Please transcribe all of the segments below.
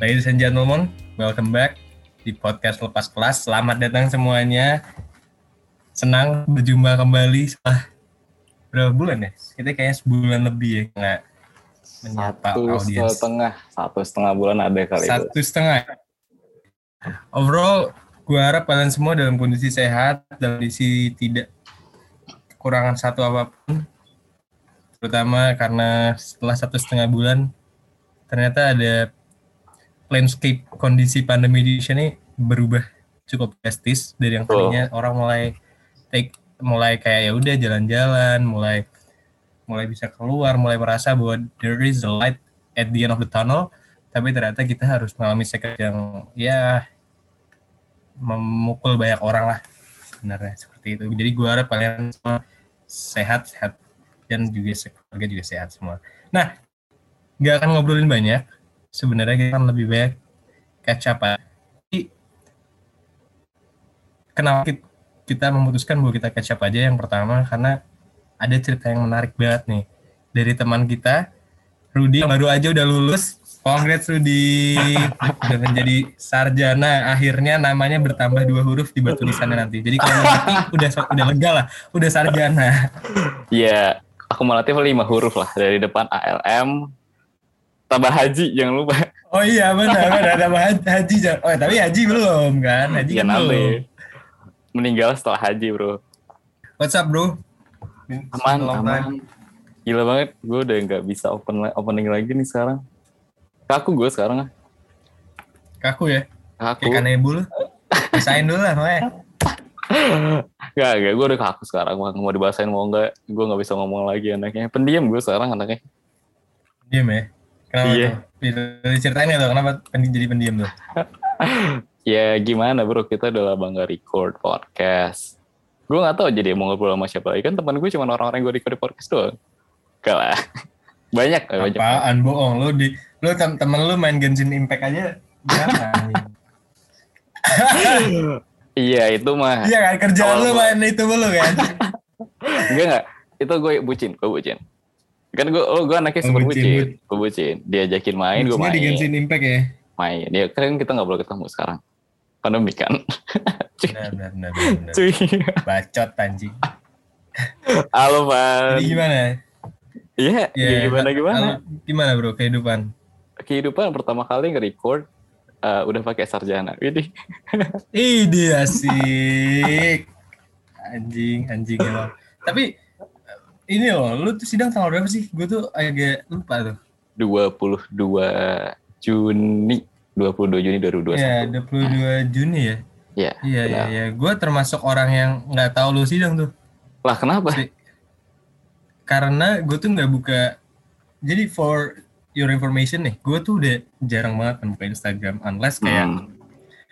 Ladies and gentlemen, welcome back di podcast Lepas Kelas. Selamat datang semuanya. Senang berjumpa kembali setelah berapa bulan ya? Kita kayaknya sebulan lebih ya nggak menyapa satu audiens. setengah satu setengah bulan ada kali itu Satu setengah. Overall, gue harap kalian semua dalam kondisi sehat, dalam kondisi tidak kekurangan satu apa pun. Terutama karena setelah satu setengah bulan, ternyata ada landscape kondisi pandemi di sini berubah cukup drastis dari yang tadinya orang mulai take mulai kayak ya udah jalan-jalan, mulai mulai bisa keluar, mulai merasa bahwa there is a light at the end of the tunnel, tapi ternyata kita harus mengalami second yang ya memukul banyak orang lah sebenarnya seperti itu. Jadi gua harap kalian semua sehat, sehat dan juga keluarga juga sehat semua. Nah, nggak akan ngobrolin banyak. Sebenarnya kita akan lebih banyak catch up. Kenapa ki- kita memutuskan bahwa kita catch aja yang pertama? Karena ada cerita yang menarik banget nih dari teman kita. Rudi yang baru aja udah lulus. Congrats Rudi. Udah menjadi sarjana. Akhirnya namanya bertambah dua huruf di batu tulisannya nanti. Jadi kalau nanti udah udah lega lah. Udah sarjana. Iya, akumulatif lima huruf lah. Dari depan ALM tambah haji jangan lupa. Oh iya benar benar. Ada haji, oh tapi haji belum kan? Haji ya kan belum. nanti meninggal setelah haji bro. What's up bro? Aman Long aman. time. gila banget gue udah nggak bisa open opening lagi nih sekarang. Kaku gue sekarang ah. kaku ya? Kaku. Kayak kanebul Rasain dulu lah makanya Gak, gak, gue udah kaku sekarang mau dibahasain mau enggak gue nggak bisa ngomong lagi anaknya. Pendiam gue sekarang anaknya. Diam ya? Kenapa Iya. tuh? Diceritain ya tuh, kenapa pen- jadi pendiam tuh? ya gimana bro kita udah lama nggak record podcast gue nggak tahu jadi mau ngobrol sama siapa lagi kan teman gue cuma orang-orang yang gue record podcast doang Gak lah banyak lah banyak Apaan bohong? Lu di lu tem temen lu main Genshin Impact aja jangan. iya itu mah Iya kan kerjaan lu main itu mulu kan? enggak enggak itu gue bucin gue bucin kan gue oh gue anaknya super bucin, bucin gue bucin diajakin main gue Maksudnya main di Genshin Impact ya? main ya kan kita nggak boleh ketemu sekarang pandemi kan Benar benar benar. benar, benar. cuy Bacot anjing. halo Van Jadi gimana? iya Ya, gimana gimana halo, Gimana bro kehidupan? kehidupan pertama kali nge-record eh, udah pakai sarjana ini Ih dia asik. Anjing, anjing emang. Tapi ini loh, lu tuh sidang tanggal berapa sih? Gue tuh agak lupa tuh. 22 Juni 22 Juni 2021 Ya, 22 Juni ya. ya Iya, iya, benar. iya. Gue termasuk orang yang nggak tahu lu sidang tuh. lah kenapa Si- Karena gue tuh nggak buka. Jadi for your information nih, gue tuh udah jarang banget buka Instagram. Unless kayak Hmm,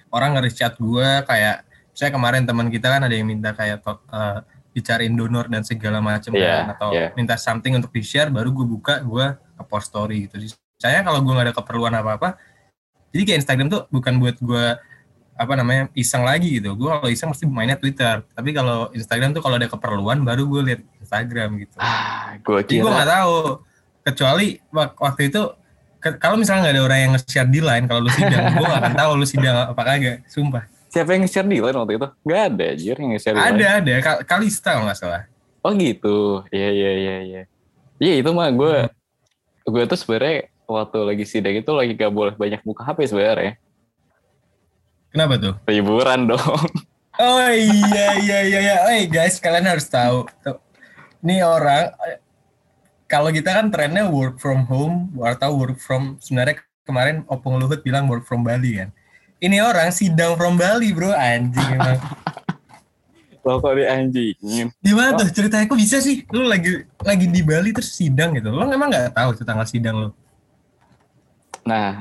orang nge-chat gue kayak, saya kemarin teman kita kan ada yang minta kayak eh, dicariin donor dan segala macam Iya, kan, atau iya. minta something untuk di share, baru gue buka, gue post story gitu. Saya kalau gue nggak ada keperluan apa-apa, jadi kayak Instagram tuh bukan buat gue apa namanya iseng lagi gitu. Gue kalau iseng mesti mainnya Twitter. Tapi kalau Instagram tuh kalau ada keperluan baru gue lihat Instagram gitu. ah gue Jadi gue nggak tahu. Kecuali wak- waktu itu kalau misalnya nggak ada orang yang nge-share di line kalau lu sidang, gue gak akan tahu lu sidang apa kagak. Sumpah. Siapa yang nge-share di line waktu itu nggak ada anjir yang nge-share di line Ada ada Kal- Kalista kalau nggak salah. oh gitu iya iya iya iya iya itu mah gue Hmm. gue tuh sebenarnya waktu lagi sidang itu lagi gak boleh banyak buka HP sebenarnya Kenapa tuh? liburan dong Oh iya iya iya iya. Oh guys, kalian harus tahu. Nih orang kalau kita kan trennya work from home atau work from sebenarnya kemarin Opung Luhut bilang work from Bali kan. Ini orang sidang from Bali, Bro. Anjing emang. lo kok di anjingin Gimana tuh ceritanya kok bisa sih? Lu lagi lagi di Bali terus sidang gitu. Lu emang nggak tahu tuh tanggal sidang lu? nah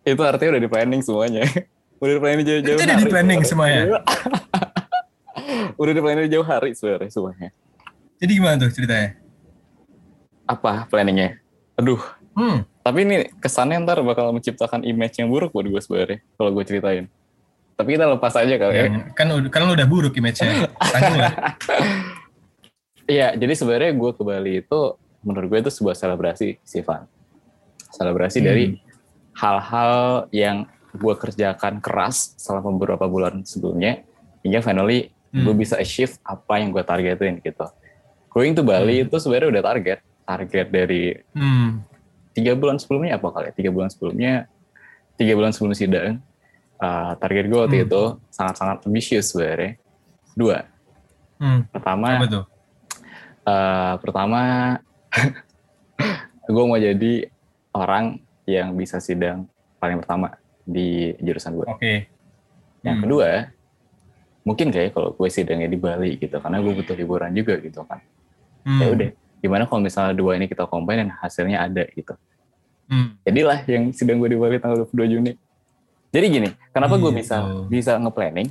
itu artinya udah di planning semuanya udah di planning jauh-jauh Itu udah di planning semuanya? udah di planning jauh hari sebenarnya semuanya Jadi gimana tuh ceritanya? apa planningnya aduh Hmm. tapi ini kesannya ntar bakal menciptakan image yang buruk buat gue sebenarnya kalau gue ceritain tapi kita lepas aja kali ya Yang- kan kan lu udah buruk image-nya. Iya, jadi sebenarnya gue ke Bali itu menurut gue itu sebuah selebrasi, Sivan. Selebrasi Hmm. dari hal-hal yang gue kerjakan keras selama beberapa bulan sebelumnya hingga finally Hmm. gue bisa achieve apa yang gue targetin gitu. Going to Bali Hmm. itu sebenarnya udah target, target dari Hmm. Tiga bulan sebelumnya apa kali? ya? Tiga bulan sebelumnya, tiga bulan sebelum sidang, uh, target gue waktu Hmm. itu sangat-sangat ambisius sebenarnya. Dua, Hmm. pertama, Apa tuh? uh, pertama gue mau jadi orang yang bisa sidang paling pertama di jurusan gue. Oke. Yang Hmm. kedua, mungkin kayak kalau gue sidangnya di Bali gitu, karena gue butuh hiburan juga gitu kan. Hmm. Ya udah, gimana kalau misalnya dua ini kita combine dan hasilnya ada gitu. Hmm. Jadilah yang sidang gue di Bali tanggal 22 Juni. Jadi gini, kenapa gue Gitu. bisa bisa nge-planning?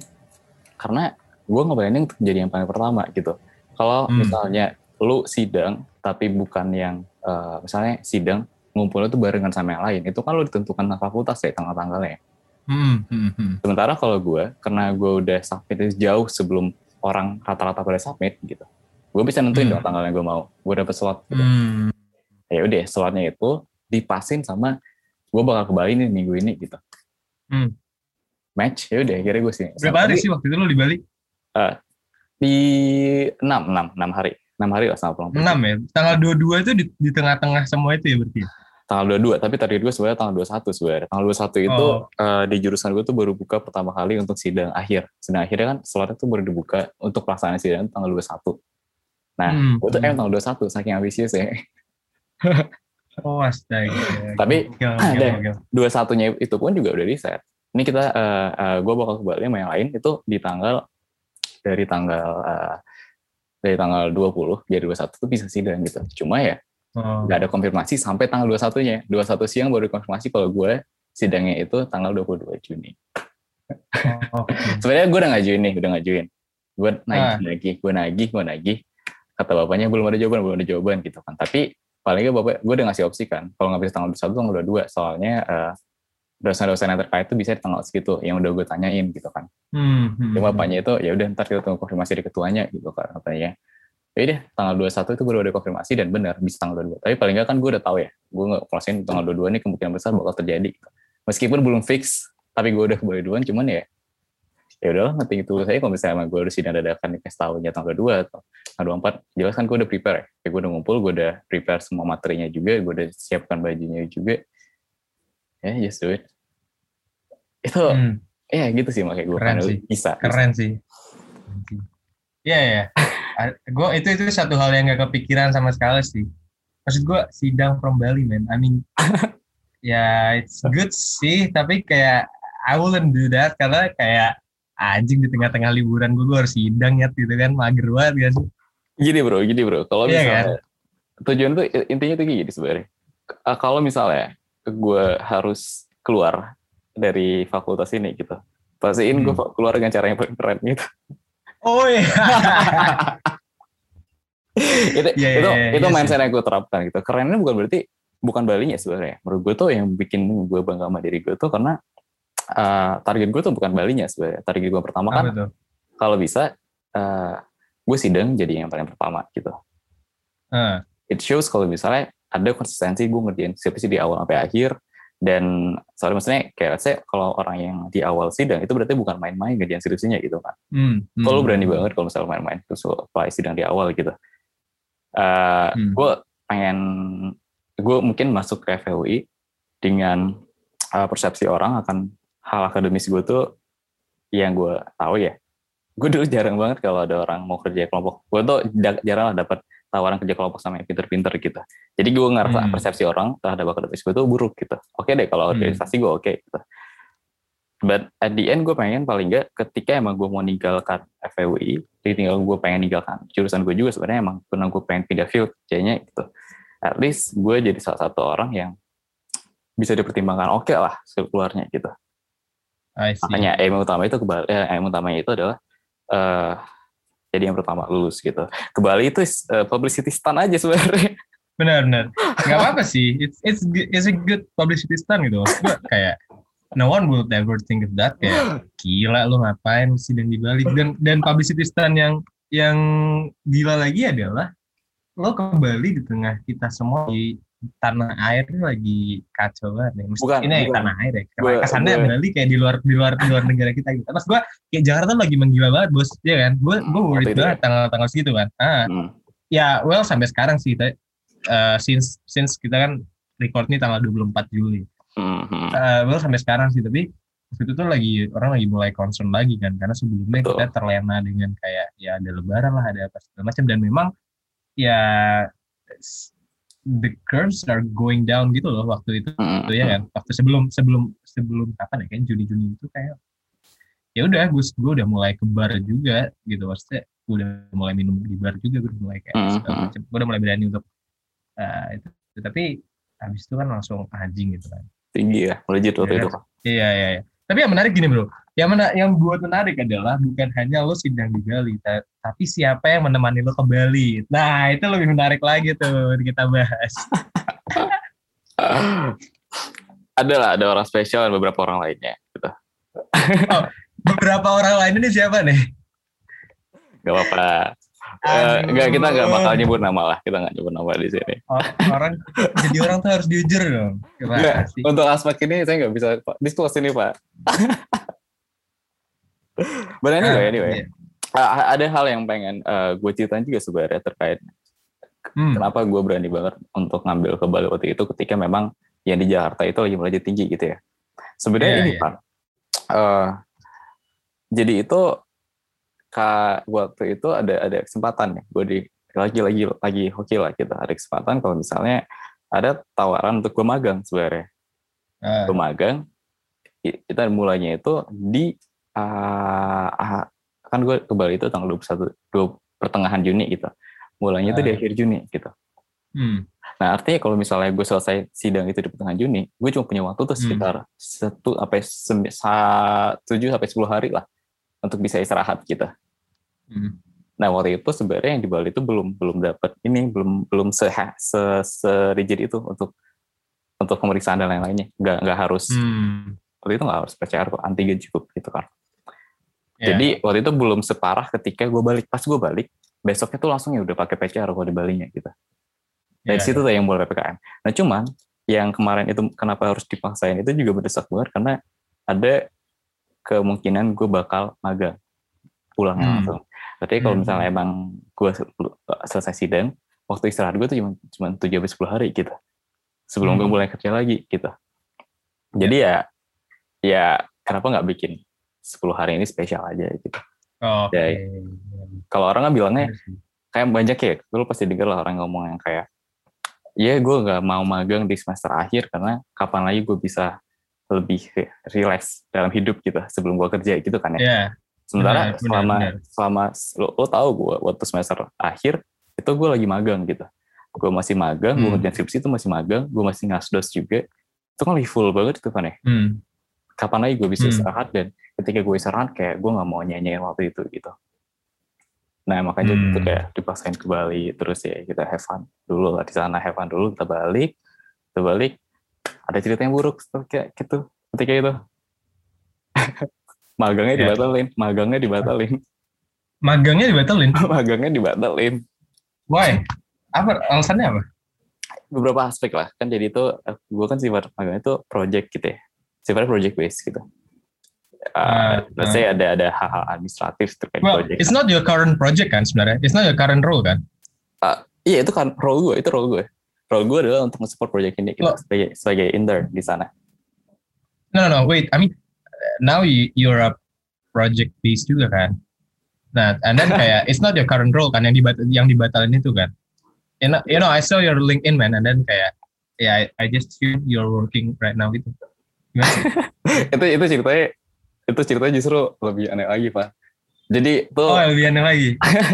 Karena gue nge-planning untuk jadi yang paling pertama gitu. Kalau Hmm. misalnya lu sidang tapi bukan yang eh, misalnya sidang ngumpulnya tuh barengan sama yang lain, itu kan lu ditentukan fakultas ya tanggal-tanggalnya. Hmm. Hmm. Hmm. Sementara kalau gue, karena gue udah submit jauh sebelum orang rata-rata pada submit gitu, gue bisa nentuin Hmm. dong tanggal yang gue mau. Gue dapet slot. Gitu. Hmm. Ya udah, slotnya itu dipasin sama gue bakal ke Bali nih minggu ini gitu. Hmm. Match, ya udah akhirnya gue sih. Berapa hari sih waktu itu lu di Bali? Di 6, 6, 6 hari. 6 hari lah sama pulang. 6 ya. Tanggal 22 itu di, di tengah-tengah semua itu ya berarti. Tanggal 22, tapi target gue sebenarnya tanggal 21 sebenarnya. Tanggal 21 itu Oh. eh, di jurusan gue tuh baru buka pertama kali untuk sidang akhir. Sidang akhirnya kan slotnya tuh baru dibuka untuk pelaksanaan sidang tanggal 21. Nah, Hmm. gue tuh emang tanggal 21, saking ambisius ya. Oh astaga. Tapi, gokil. 21-nya itu pun juga udah di set. Ini kita, eh, eh, gue bakal ke Bali sama yang lain itu di tanggal, dari tanggal, eh, dari tanggal 20, biar 21 tuh bisa sidang gitu. Cuma ya, Oh. ada konfirmasi sampai tanggal 21-nya. 21 siang baru konfirmasi kalau gue sidangnya itu tanggal 22 Juni. Oh, oke. Sebenarnya gue udah ngajuin nih, udah ngajuin. Gue Ah. nagih lagi, gue nagih, gue nagih. Kata bapaknya belum ada jawaban, belum ada jawaban gitu kan. Tapi paling nggak bapak, gue udah ngasih opsi kan. Kalau nggak bisa tanggal 21, tanggal 22. Soalnya eh, dosen-dosen yang terkait itu bisa di tanggal segitu, yang udah gue tanyain gitu kan. Hmm. hmm, hmm. bapaknya itu ya udah ntar kita tunggu konfirmasi dari ketuanya gitu kan katanya. Ya udah tanggal 21 itu baru ada konfirmasi dan benar bisa tanggal 22. Tapi paling nggak kan gue udah tahu ya. Gue nggak proses tanggal 22 ini kemungkinan besar bakal terjadi. Meskipun belum fix, tapi gue udah kembali duluan cuman ya ya udahlah nanti itu saya kalau misalnya emang gue udah sidang dadakan dikasih tahunya tanggal 22 atau tanggal 24 jelas kan gue udah prepare ya. Kayak gue udah ngumpul gue udah prepare semua materinya juga gue udah siapkan bajunya juga ya just do it itu Hmm, ya gitu sih makanya gue Keren finally sih. bisa keren sih. Iya ya. Gue itu itu satu hal yang gak kepikiran sama sekali sih. Maksud gue sidang from Bali man. I mean, ya it's good sih. Tapi kayak I wouldn't do that karena kayak anjing di tengah-tengah liburan gue, gue harus sidang ya gitu kan mager banget sih? gini bro, gini bro. Kalau Iya misalnya tujuan tuh intinya tuh gini sebenarnya. Eh, Kalau misalnya gue harus keluar dari fakultas ini gitu, pastiin gue Hmm. keluar dengan cara yang paling keren gitu. Oh iya. itu Iya, itu iya, iya, itu iya mindset yang gue terapkan gitu. Kerennya bukan berarti bukan balinya sebenarnya. Menurut gue tuh yang bikin gue bangga sama diri gue tuh karena eh, target gue tuh bukan balinya sebenarnya. Target gue pertama kan kalau bisa eh, gue sidang jadi yang paling pertama gitu. Ah, it shows kalau misalnya ada konsistensi gue ngerjain skripsi di awal sampai akhir dan soalnya maksudnya kayak let's say kalau orang yang di awal sidang itu berarti bukan main-main ngerjain skripsinya gitu kan hmm, hmm. kalau berani banget kalau misalnya main-main terus apply sidang di awal gitu Eh Hmm. gue pengen gue mungkin masuk ke FUI dengan eh, persepsi orang akan hal akademis gue tuh yang gue tahu ya gue dulu jarang banget kalau ada orang mau kerja kelompok gue tuh jarang lah dapat tawaran kerja kelompok sama yang pinter-pinter gitu jadi gue ngerasa Hmm. persepsi orang terhadap akademis gue tuh buruk gitu oke deh kalau Hmm. organisasi gue oke gitu but at the end gue pengen paling nggak ketika emang gue mau ninggalkan jadi tinggal gue pengen ninggalkan jurusan gue juga sebenarnya emang karena gue pengen pindah field kayaknya gitu at least gue jadi salah satu orang yang bisa dipertimbangkan oke lah keluarnya gitu. Makanya aim utama itu ke Bali, eh, aim utamanya itu adalah eh jadi yang pertama lulus gitu. Ke Bali itu eh, publicity stunt aja sebenarnya. Benar benar. Nggak apa apa sih. It's it's it's a good publicity stunt gitu. Gua kayak no one would ever think of that. Kayak gila lu ngapain sidang di Bali? Dan dan publicity stunt yang yang gila lagi adalah lo ke Bali di tengah kita semua di tanah air tuh lagi kacau banget nih. Mesti Bukan, ini bukan. tanah air ya. Gua- kesannya gua- Bali kayak di luar di luar di luar negara kita gitu. Mas gua kayak Jakarta lagi menggila banget bos, ya kan? Gue gue Hmm, worried banget tanggal-tanggal segitu kan. Ah, Hmm. ya well sampai sekarang sih kita eh, since since kita kan record nih tanggal 24 Juli. Hmm, hmm. Eh, well sampai sekarang sih tapi waktu itu tuh lagi orang lagi mulai concern lagi kan karena sebelumnya Betul. kita terlena dengan kayak ya ada lebaran lah ada apa segala macam dan memang ya the curves are going down gitu loh waktu itu Hmm, tuh ya kan waktu sebelum sebelum sebelum kapan ya kan Juni Juni itu kayak ya udah gue gue udah mulai ke bar juga gitu maksudnya gue udah mulai minum di bar juga gue udah mulai kayak Hmm, segala hmm. macam gue udah mulai berani untuk eh, itu tapi habis itu kan langsung anjing gitu kan tinggi ya legit waktu Iya. itu Iya iya. iya. Tapi yang menarik gini bro, yang mana yang buat menarik adalah bukan hanya lo sidang di Bali, ta- tapi siapa yang menemani lo ke Bali. Nah itu lebih menarik lagi tuh kita bahas. ada lah ada orang spesial dan beberapa orang lainnya gitu. Beberapa orang lain ini siapa nih? Gak apa-apa. Eh, Enggak kita nggak bakal nyebut nama lah kita nggak nyebut nama di sini. Oh, orang jadi orang tuh harus jujur dong. Enggak, untuk aspek ini saya nggak bisa Pak. disclose ini pak. But anyway, Ah, anyway. iya. Ah, ada hal yang pengen eh, gue ceritain juga sebenarnya terkait Hmm. kenapa gue berani banget untuk ngambil ke Bali waktu itu ketika memang yang di Jakarta itu lagi melaju tinggi gitu ya. Sebenarnya Iya, ini iya. pak. eh, jadi itu kak waktu itu ada ada kesempatan ya. Gue di lagi lagi lagi hoki lah gitu. Ada kesempatan kalau misalnya ada tawaran untuk gue magang sebenarnya. Gue magang kita mulainya itu di ah, kan gue ke Bali itu tanggal 21 dua- pertengahan Juni gitu. Mulainya itu di Ah. akhir Juni gitu. Hmm. nah artinya kalau misalnya gue selesai sidang itu di pertengahan Juni gue cuma punya waktu tuh Hmm. sekitar satu sampai sembi- sa- tujuh sampai sepuluh hari lah untuk bisa istirahat gitu Hmm. nah waktu itu sebenarnya yang di Bali itu belum belum dapat ini belum belum se se, se-rigid itu untuk untuk pemeriksaan dan lain-lainnya nggak nggak harus Hmm. waktu itu nggak harus PCR kok antigen cukup gitu kan Ya. jadi waktu itu belum separah ketika gue balik pas gue balik besoknya tuh langsung ya udah pakai PCR kalau di Balinya gitu dari Ya, situ tuh yang mulai ppkm nah cuman yang kemarin itu kenapa harus dipaksain itu juga berdesak banget karena ada kemungkinan gue bakal magang pulangnya Hmm. langsung tapi kalau Hmm. misalnya emang gue selesai sidang waktu istirahat gue tuh cuma cuma tujuh sampai sepuluh hari gitu sebelum gue Hmm. mulai kerja lagi gitu jadi ya ya kenapa nggak bikin 10 hari ini spesial aja gitu Oh, Oke. Ya, kalau orang kan bilangnya kayak banyak ya lu pasti denger lah orang ngomong yang kayak ya gue nggak mau magang di semester akhir karena kapan lagi gue bisa lebih re- relax dalam hidup gitu sebelum gue kerja gitu kan ya Ya. Sementara benar, selama benar. selama lo, lo tahu gue waktu semester akhir itu gue lagi magang gitu gue masih magang gue Hmm. ngerjain skripsi itu masih magang gue masih ngasdos juga itu kan lagi full banget itu kan ya Hmm. kapan lagi gue bisa Hmm. istirahat dan ketika gue istirahat kayak gue nggak mau nyanyiin waktu itu gitu nah makanya Hmm. itu kayak dipaksain ke Bali terus ya kita have fun dulu lah di sana have fun dulu kita balik kita balik ada cerita yang buruk kayak gitu ketika itu magangnya Ya. dibatalin magangnya dibatalin Magangnya dibatalin. magangnya dibatalin Why? Apa alasannya apa? beberapa aspek lah kan jadi itu gue kan sifat magangnya itu project gitu ya sifatnya project based gitu Ah, uh, let's say ada ada hal-hal administratif terkait Well, project it's not your current project kan sebenarnya. It's not your current role kan. Iya itu kan role gue, itu role gue. Role gue adalah untuk support project ini gitu, Loh. sebagai sebagai intern di sana. No, no, no. Wait. I mean, now you, you're a project based juga kan. Nah, and then kayak it's not your current role kan yang dibat yang dibatalin itu kan. You know, you know, I saw your LinkedIn man, and then kayak, yeah, I, I just assume you're working right now gitu. Itu itu ceritanya itu ceritanya justru lebih aneh lagi pak. Jadi tuh Oh, lebih aneh lagi.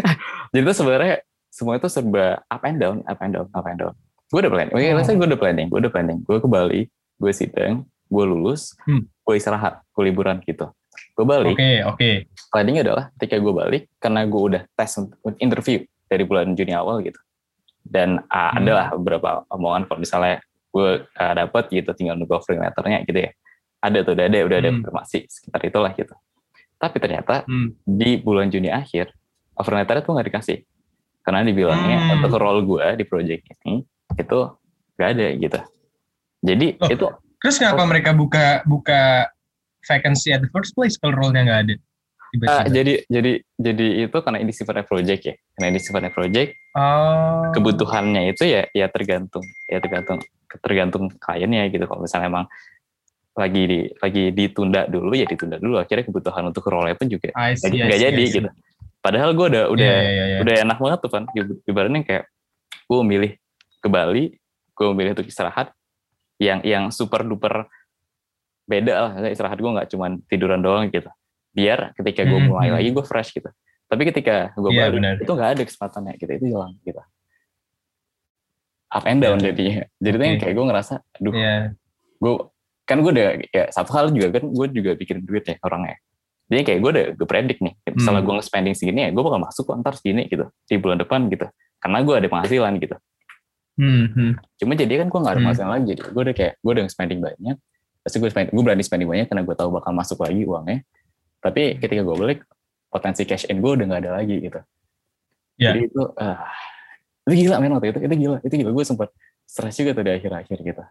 jadi tuh sebenarnya semua itu serba up and down, up and down, up and down. Gue udah planning, oke, Oh. gue udah planning, gue udah planning, gue ke Bali, gue sidang, gue lulus, Hmm. gue istirahat, gue liburan gitu. Gue balik, Oke, oke. planningnya adalah ketika gue balik karena gue udah tes interview dari bulan Juni awal gitu dan uh, Hmm. adalah beberapa omongan kalau misalnya gue uh, dapat gitu tinggal nunggu offering letternya gitu ya ada tuh udah ada udah ada Hmm. informasi sekitar itulah gitu tapi ternyata Hmm. di bulan Juni akhir offering letternya tuh nggak dikasih karena dibilangnya Hmm. untuk role gue di project ini itu nggak ada gitu jadi Oh, itu Terus kenapa mereka buka buka vacancy at the first place kalau role-nya nggak ada? ah, Tiba-tiba. jadi jadi jadi itu karena ini sifatnya project ya karena ini sifatnya project oh. kebutuhannya itu ya ya tergantung ya tergantung tergantung kliennya gitu kalau misalnya emang lagi di lagi ditunda dulu ya ditunda dulu akhirnya kebutuhan untuk role pun juga nggak jadi gitu padahal gue udah udah Iya, iya, iya. udah enak banget tuh kan Ib- ibaratnya kayak gue memilih ke Bali gue memilih untuk istirahat yang yang super duper beda lah istirahat gue nggak cuman tiduran doang gitu biar ketika gue Hmm, mulai hmm. lagi gue fresh gitu tapi ketika gue Iya, balik benar. itu nggak ada kesempatannya gitu itu hilang gitu up and down Iya. jadinya jadi Oke. kayak gue ngerasa aduh Iya. gue kan gue udah ya satu hal juga kan gue juga bikin duit ya orangnya jadi kayak gue udah gue predik nih misalnya Hmm. gue nge-spending segini ya gue bakal masuk kok ntar segini gitu di bulan depan gitu karena gue ada penghasilan gitu Hmm, hmm. cuma jadi kan gue gak ada Hmm. penghasilan lagi jadi gue udah kayak gue udah spending banyak pasti gue spend gue berani spending banyak karena gue tahu bakal masuk lagi uangnya tapi ketika gue balik potensi cash in gue udah gak ada lagi gitu Ya. jadi itu ah, itu gila men waktu itu itu gila itu gila gue sempat stres juga tuh di akhir-akhir gitu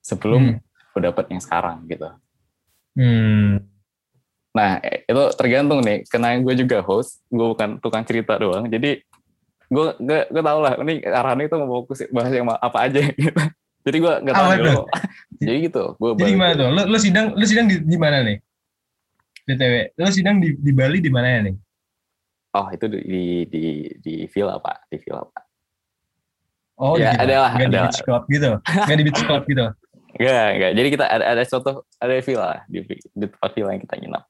sebelum Hmm. gue dapet yang sekarang gitu Hmm. Nah, eh, itu tergantung nih, karena gue juga host, gue bukan tukang cerita doang. Jadi gue gue gue tau lah, ini arahannya itu mau fokus bahas yang apa aja gitu. Jadi gue nggak tahu dulu. Jadi gitu, gue Jadi gimana tuh? Lu, lu sidang lu sidang di, di mana nih? BTW, lu sidang di, di Bali di mana ya nih? Oh itu di di di, di villa pak, di villa pak. Oh, Ya, di adalah, Gak di adalah. beach club gitu. Gak di beach club gitu. Enggak, enggak. Jadi kita ada ada suatu ada villa di, di tempat villa yang kita nginap.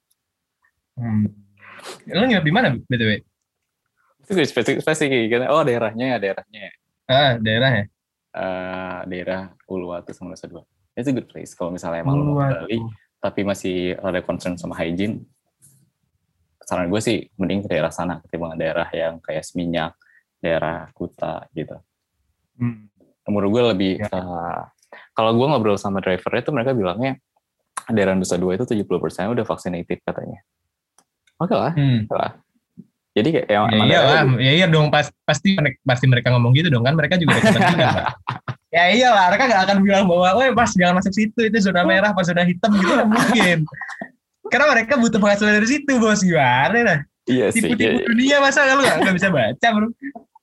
Hmm. Lu nginep di mana BTW? Itu gue spesifik spesifik karena oh daerahnya daerahnya Ah, daerah ya? eh daerah Uluwatu sama Nusa Dua. It's a good place kalau misalnya emang lu mau ke. Bali tapi masih ada concern sama hygiene. Saran gue sih mending ke daerah sana ketimbang daerah yang kayak Seminyak, daerah Kuta gitu. Hmm. Menurut gue lebih Ya. eh, kalau gue ngobrol sama drivernya itu mereka bilangnya daerah Nusa Dua itu 70% udah vaccinated katanya. Oke lah, Hmm. oke lah. Jadi kayak emang, Ya emang iya lah, ya iya dong pas, pasti pasti mereka ngomong gitu dong kan mereka juga ada. Ya iyalah, mereka gak akan bilang bahwa, weh pas jangan masuk situ itu zona merah, pas zona hitam gitu nggak mungkin. Karena mereka butuh penghasilan dari situ bos gimana nah? Iya sih. Tipu-tipu iya. dunia masa gak, nggak bisa baca bro?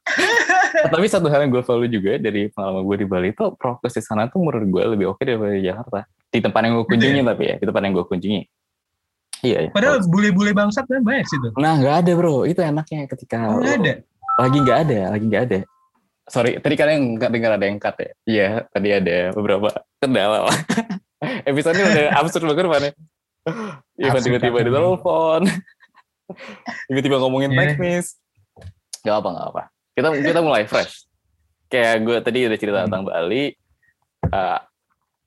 Tapi satu hal yang gue value juga dari pengalaman gue di Bali itu prokes di sana tuh menurut gue lebih oke daripada di Jakarta. Di tempat yang gue Gitu kunjungi tapi ya, di tempat yang gue kunjungi. Iya. ya. Padahal bule-bule bangsat kan banyak situ. Nah nggak ada bro, itu enaknya ketika Oh, nggak ada. lagi nggak ada, lagi nggak ada. Sorry, tadi kalian nggak dengar ada yang cut ya? Iya, tadi ada beberapa kendala. Episode ini udah absurd banget mana? Iya, Absurd tiba-tiba di telepon, tiba-tiba ngomongin Iya. teknis. Gak apa, gak apa. Kita kita mulai fresh. Kayak gue tadi udah cerita Hmm. tentang Bali. Uh,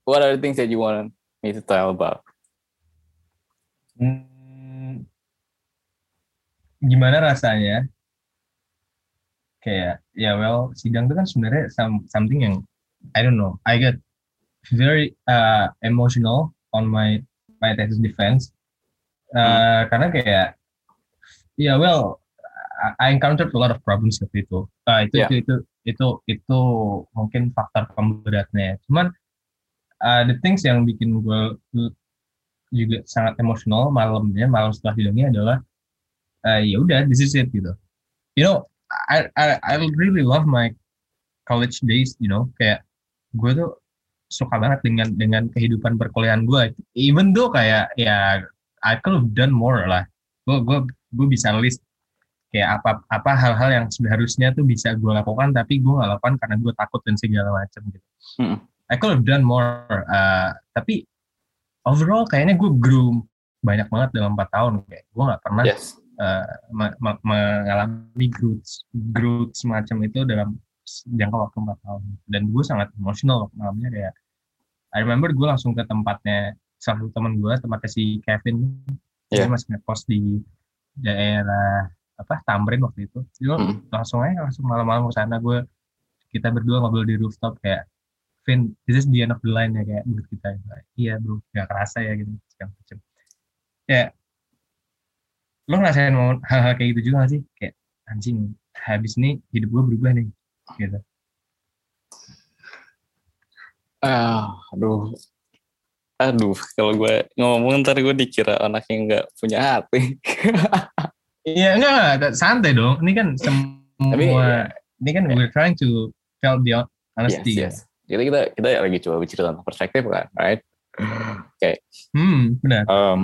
what are the things that you want me to tell about? Hmm, gimana rasanya? Kayak ya well sidang itu kan sebenarnya some, something yang I don't know. I get very uh, emotional on my my thesis defense Uh, karena kayak ya well I- encountered a lot of problems waktu itu. Uh, itu, Yeah. itu itu itu itu mungkin faktor pemberatnya. Cuman uh, the things yang bikin gue juga sangat emosional malamnya malam setelah sidangnya adalah uh, ya udah this is it gitu. You know I, I I really love my college days you know. Kayak gue tuh suka banget dengan dengan kehidupan perkuliahan gue. Even though kayak ya I could have done more lah. Gue gue gue bisa list kayak apa apa hal-hal yang seharusnya tuh bisa gue lakukan tapi gue nggak lakukan karena gue takut dan segala macam gitu. Hmm. I could have done more uh, tapi overall kayaknya gue grew banyak banget dalam empat tahun kayak gue nggak pernah Yes. uh, me- me- mengalami growth growth semacam itu dalam jangka waktu empat tahun dan gue sangat emosional waktu malamnya kayak I remember gue langsung ke tempatnya salah satu teman gue tempatnya si Kevin dia Yeah. masih ngekos di daerah apa Tamrin waktu itu Jadi Hmm. langsung aja langsung malam-malam ke sana gue kita berdua ngobrol di rooftop kayak Vin this is the end of the line ya kayak buat kita iya bro gak kerasa ya gitu segala macam ya lo ngerasain mau hal-hal kayak gitu juga gak sih kayak anjing habis ini hidup gue berubah nih gitu Ah, aduh. Aduh, kalau gue ngomong ntar gue dikira anak yang nggak punya hati. Iya enggak, enggak santai dong. Ini kan semua Tapi, ini kan we're trying to tell the honesty. yes, yes. Jadi kita kita lagi coba bicara tentang perspektif kan, right? Hmm, benar. Um,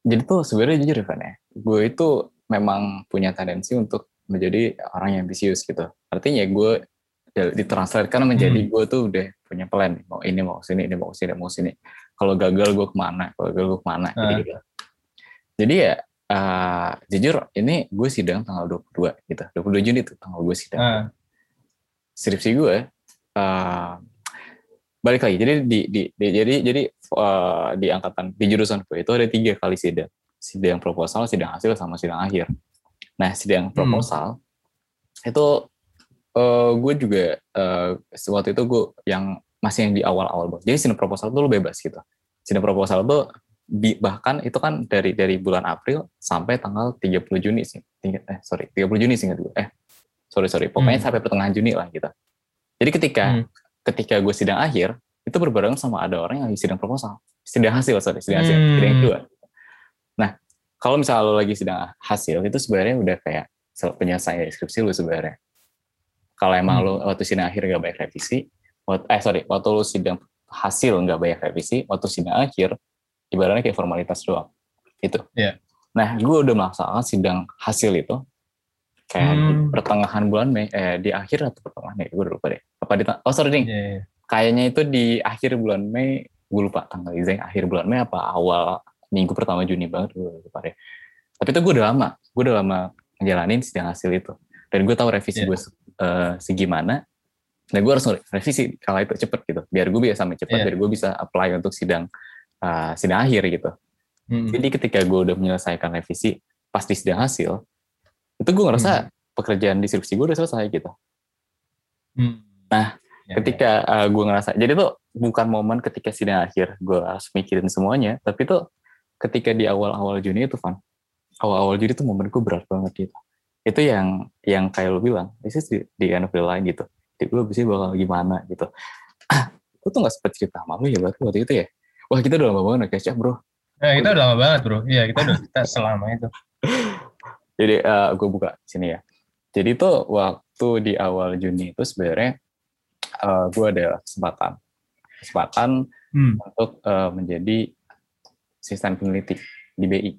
jadi tuh sebenarnya jujur Ivan ya, gue itu memang punya tendensi untuk menjadi orang yang ambisius gitu. Artinya gue ditranslatekan menjadi Hmm. gue tuh udah punya plan mau ini mau sini ini mau sini mau sini. Kalau gagal gue ke mana, kalau gagal gue ke mana, Ah. gitu. Jadi ya uh, jujur ini gue sidang tanggal 22 gitu, 22 Juni tuh tanggal gue sidang. Ah, Skripsi gue uh, balik lagi. Jadi di, di, di- jadi jadi uh, di angkatan di jurusan gue itu ada tiga kali sidang, sidang proposal, sidang hasil, sama sidang akhir. Nah sidang proposal itu uh, gue juga uh, waktu itu gue yang masih yang di awal-awal banget. Jadi sidang proposal tuh lu bebas gitu. Sidang proposal tuh bahkan itu kan dari dari bulan April sampai tanggal 30 Juni sih. Eh sorry 30 Juni sih gue. Eh sorry sorry. Pokoknya Hmm. sampai pertengahan Juni lah gitu. Jadi ketika Hmm. ketika gue sidang akhir itu berbarengan sama ada orang yang lagi sidang proposal, sidang hasil sorry, sidang hasil, Hmm. sidang kedua. Nah kalau misalnya lo lagi sidang hasil itu sebenarnya udah kayak penyelesaian skripsi lu sebenarnya. Kalau emang Hmm. lo waktu sidang akhir nggak banyak revisi, waktu, eh sorry, waktu lo sidang hasil nggak banyak revisi, waktu sidang akhir ibaratnya kayak formalitas doang. Itu. Iya. Nah, gue udah melaksanakan sidang hasil itu kayak di Hmm. pertengahan bulan Mei, eh di akhir atau pertengahan Mei, gue udah lupa deh. Apa di oh sorry ding, iya, kayaknya itu di akhir bulan Mei, gue lupa tanggal desain akhir bulan Mei apa awal minggu pertama Juni banget, gue lupa deh. Tapi itu gue udah lama, gue udah lama ngejalanin sidang hasil itu. Dan gue tahu revisi Iya. gue eh, segimana, dan gue harus revisi kalau itu cepet gitu, biar gue bisa sampai cepet, Iya. biar gue bisa apply untuk sidang eh, sidang akhir gitu. Hmm. Jadi ketika gue udah menyelesaikan revisi pas di sidang hasil, itu gue ngerasa pekerjaan di skripsi gue udah selesai gitu. Hmm. Nah, Ya, ketika uh, gue ngerasa jadi tuh bukan momen ketika sidang akhir gue harus mikirin semuanya tapi tuh ketika di awal-awal Juni itu Van awal-awal Juni tuh momen gue berat banget gitu itu yang yang kayak lo bilang this is the, the end of the line gitu jadi gue bisa bakal gimana gitu ah gue tuh gak sempet cerita sama lu ya berarti waktu itu ya wah kita udah lama banget catch up bro Nah, kita udah lama banget bro. Iya kita udah kita selama itu. jadi uh, gue buka sini ya jadi tuh waktu di awal Juni itu sebenarnya uh, gue ada kesempatan kesempatan Hmm. untuk uh, menjadi asisten peneliti di BI.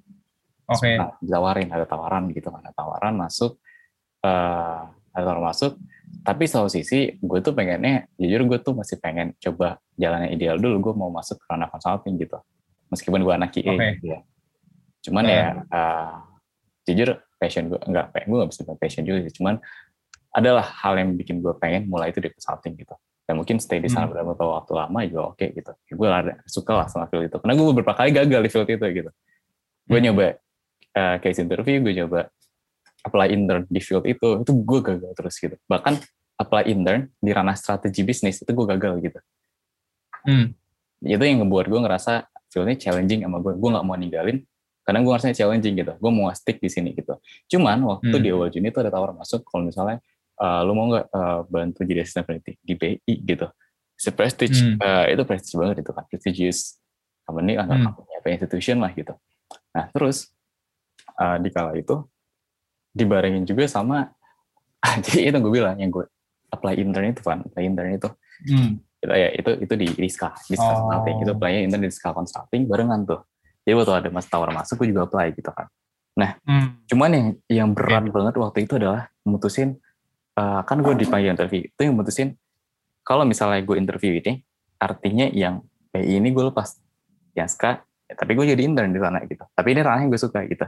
Oke. Nah, ditawarin, ada tawaran gitu kan, ada tawaran masuk, uh, ada tawaran masuk. Tapi satu sisi, gue tuh pengennya, jujur gue tuh masih pengen coba jalannya ideal dulu, gue mau masuk ke ranah consulting gitu. Meskipun gue anak QA Oke. gitu ya. Cuman Nah. ya, uh, jujur passion gue, enggak, gue gak bisa bilang passion juga sih, cuman adalah hal yang bikin gue pengen mulai itu di consulting gitu. Dan mungkin stay di sana Hmm. beberapa waktu lama juga oke gitu. Gue ada suka lah sama field itu. Karena gue beberapa kali gagal di field itu gitu. Gue Hmm. nyoba uh, case interview gue coba apply intern di field itu itu gue gagal terus gitu. Bahkan apply intern di ranah strategi bisnis itu gue gagal gitu. Hmm. itu yang ngebuat gue ngerasa fieldnya challenging sama gue gue nggak mau ninggalin karena gue ngerasa challenging gitu gue mau stick di sini gitu cuman waktu Hmm. di awal Juni itu ada tawaran masuk kalau misalnya uh, lu mau nggak uh, bantu jadi asisten peneliti di BI gitu se prestige Hmm. uh, itu prestige banget itu kan prestigious company atau Hmm. apa institution lah gitu nah terus uh, di kala itu dibarengin juga sama jadi itu gue bilang yang gue apply intern itu kan apply intern itu Hmm. itu ya itu itu di Rizka Rizka Oh. Consulting itu apply intern di Rizka Consulting barengan tuh jadi waktu ada mas tawar masuk gue juga apply gitu kan. Hmm. cuman yang yang berat banget waktu itu adalah mutusin eh, kan gue dipanggil interview itu yang mutusin kalau misalnya gue interview ini artinya yang PI ini gue lepas. Ska ya, tapi gue jadi intern di sana gitu. Tapi ini ranah yang gue suka gitu.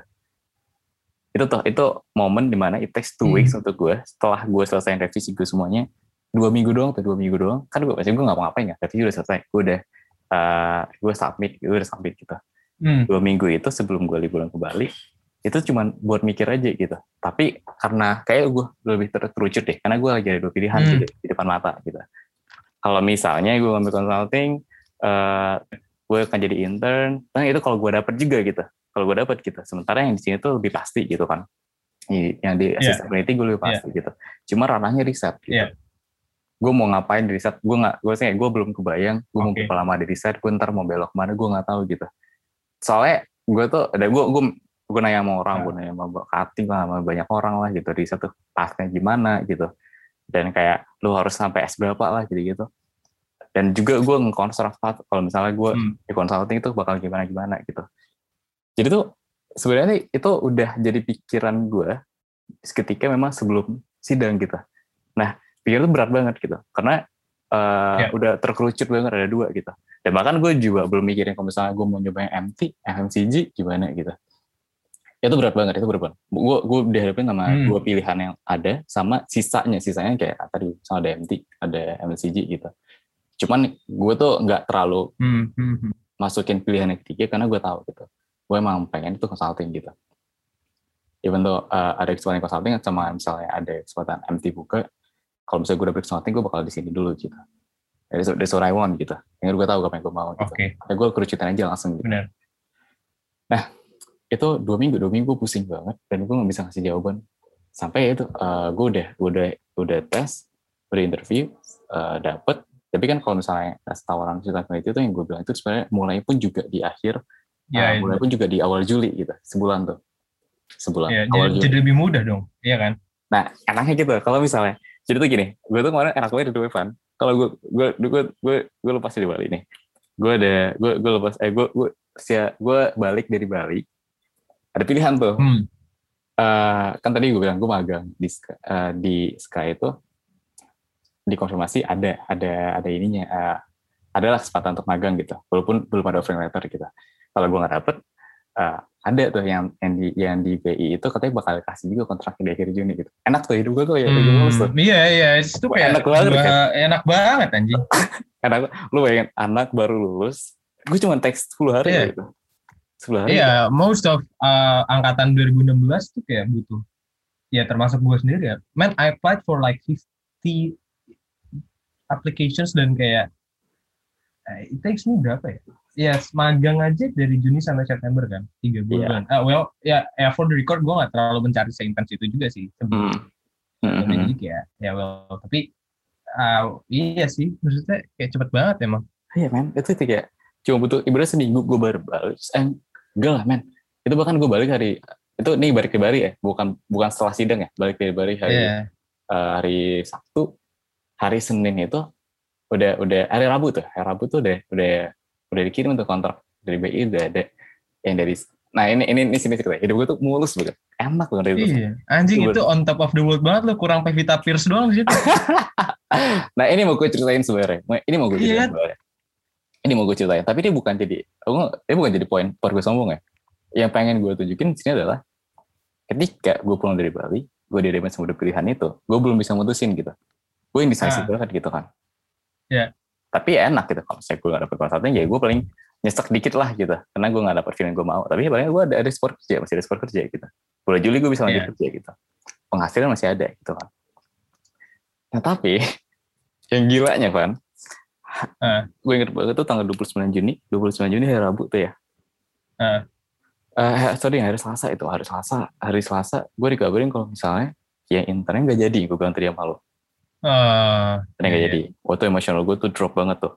Itu tuh itu momen di mana it takes two Hmm. weeks untuk gue setelah gue selesai revisi gue semuanya dua minggu doang atau dua minggu doang. Kan gue pasti gue nggak ngapain ya revisi udah selesai gue udah eh, gue submit gue udah submit gitu Hmm. dua minggu itu sebelum gue liburan ke Bali itu cuman buat mikir aja gitu tapi karena kayak gue lebih ter- terucut deh karena gue lagi ada dua pilihan Hmm. gitu, di depan mata gitu kalau misalnya gue ngambil consulting eh gue akan jadi intern nah itu kalau gue dapet juga gitu kalau gue dapet gitu sementara yang di sini tuh lebih pasti gitu kan yang di Iya. assistant peneliti gue lebih pasti gitu cuma ranahnya riset gitu Iya. gue mau ngapain di riset gue nggak gue sih gue belum kebayang gue mau Oke. berapa lama di riset gue ntar mau belok ke mana gue nggak tahu gitu soalnya gue tuh ada gue gue gue nanya sama orang Ya. gue nanya sama Kating lah sama banyak orang lah gitu riset tuh tasnya gimana gitu. Dan kayak lu harus sampai S berapa lah gitu gitu dan juga gue nge-construct kalau misalnya gue Hmm. di consulting itu bakal gimana gimana gitu. Jadi tuh sebenarnya itu udah jadi pikiran gue ketika memang sebelum sidang gitu. Nah pikir itu berat banget gitu. Karena eh, Ya. udah terkerucut banget ada dua gitu. Dan bahkan gue juga belum mikirin kalau misalnya gue mau nyoba yang MT FMCG gimana gitu. Itu berat banget itu berat banget. Gue gue dihadapin sama Hmm. dua pilihan yang ada sama sisanya. Sisanya kayak tadi misalnya ada MT ada MCG gitu. Cuman gue tuh nggak terlalu Hmm, hmm, hmm. masukin pilihan yang ketiga karena gue tahu gitu. Gue emang pengen itu consulting gitu. Even though uh, ada kesempatan consulting sama misalnya ada kesempatan MT buka kalau misalnya gue dapet consulting gue bakal di sini dulu gitu. That's, that's what I want gitu. Yang gue tahu apa yang gue mau gitu. Oke, Kayak gue kerucutan aja langsung gitu. Benar. itu dua minggu dua minggu gue pusing banget dan gue nggak bisa ngasih jawaban. Sampai ya itu uh, gue udah gue udah udah tes udah interview uh, dapet. Tapi kan kalau misalnya tes tawaran cerita peneliti itu yang gue bilang itu sebenarnya mulai pun juga di akhir Ya, uh, mulai pun juga di awal Juli gitu. Sebulan tuh. Sebulan ya, awal jadi, Juli. jadi lebih mudah dong, iya kan? nah enaknya gitu. Kalau misalnya jadi tuh gini gue tuh kemarin enak banget di Evan kalau gue gue gue gue gue lepas di Bali nih. Gue ada gue gue lepas eh gue gue sia gue balik dari Bali. Ada pilihan tuh. Hmm. Eh, kan tadi gue bilang gue magang di Sky, eh, di Sky itu dikonfirmasi ada ada ada ininya eh, adalah kesempatan untuk magang gitu. Walaupun belum ada offering letter gitu. Kalau gue nggak dapet eh, ada tuh yang yang di yang di BI itu katanya bakal kasih juga kontrak di akhir Juni gitu enak tuh hidup gue tuh ya kayak lulus tuh Hmm, iya, iya, itu kayak enak banget, kan? enak banget anjing. enak lu bayangin anak baru lulus gue cuma teks 10 hari Iya. gitu 10 hari Iya, most of uh, angkatan 2016 tuh kayak butuh. Ya termasuk gue sendiri ya. Man, I applied for like 50 applications dan kayak eh, it takes me berapa ya? Ya, magang aja dari Juni sampai September kan, tiga bulan. Ah, well, ya, ya for the record gue gak terlalu mencari seintens itu juga sih. Hmm, Tapi hmm. Kayak, ya well, tapi ah, iya sih, maksudnya kayak cepet banget emang. Iya men, itu kayak cuma butuh ibaratnya seminggu gue baru balik. Eh, enggak lah men, itu bahkan gue balik hari itu nih balik dari Bali ya, bukan bukan setelah sidang ya, balik dari Bali hari Iya. eh, hari Sabtu, hari Senin itu udah udah hari Rabu tuh, hari Rabu tuh udah udah udah dikirim tuh kontrak dari BI udah ada yang dari nah ini ini ini sini cerita hidup gue tuh mulus banget. Enak banget itu Iya, anjing Itu itu on top of the world banget lo kurang Pevita Pierce doang situ. nah ini mau gue ceritain sebenarnya. Ini mau gue Iya. ceritain sebenarnya. Ini mau gue ceritain tapi dia bukan jadi dia bukan jadi poin per gue sombong ya. Yang pengen gue tunjukin di sini adalah ketika gue pulang dari Bali gue diadain sama pilihan itu gue belum bisa mutusin gitu. Gue indecisive Ah. banget gitu kan. Iya. Tapi ya enak gitu kalau saya gue gak dapet konsultan ya gue paling nyesek dikit lah gitu. Karena gue gak dapet feeling gue mau. Tapi paling gue ada ada sport kerja masih ada sport kerja gitu. Bulan Juli gue bisa lanjut Iya. kerja gitu. Penghasilan masih ada gitu kan. Nah tapi yang gilanya Van Ah. gue inget banget tuh tanggal 29 Juni 29 Juni hari Rabu tuh ya. Ah. Eh, sorry hari Selasa itu hari Selasa hari Selasa gue dikabarin kalau misalnya ya internnya nggak jadi gue bilang tadi sama lo Internnya nggak iya. jadi waktu emosional gue tuh drop banget tuh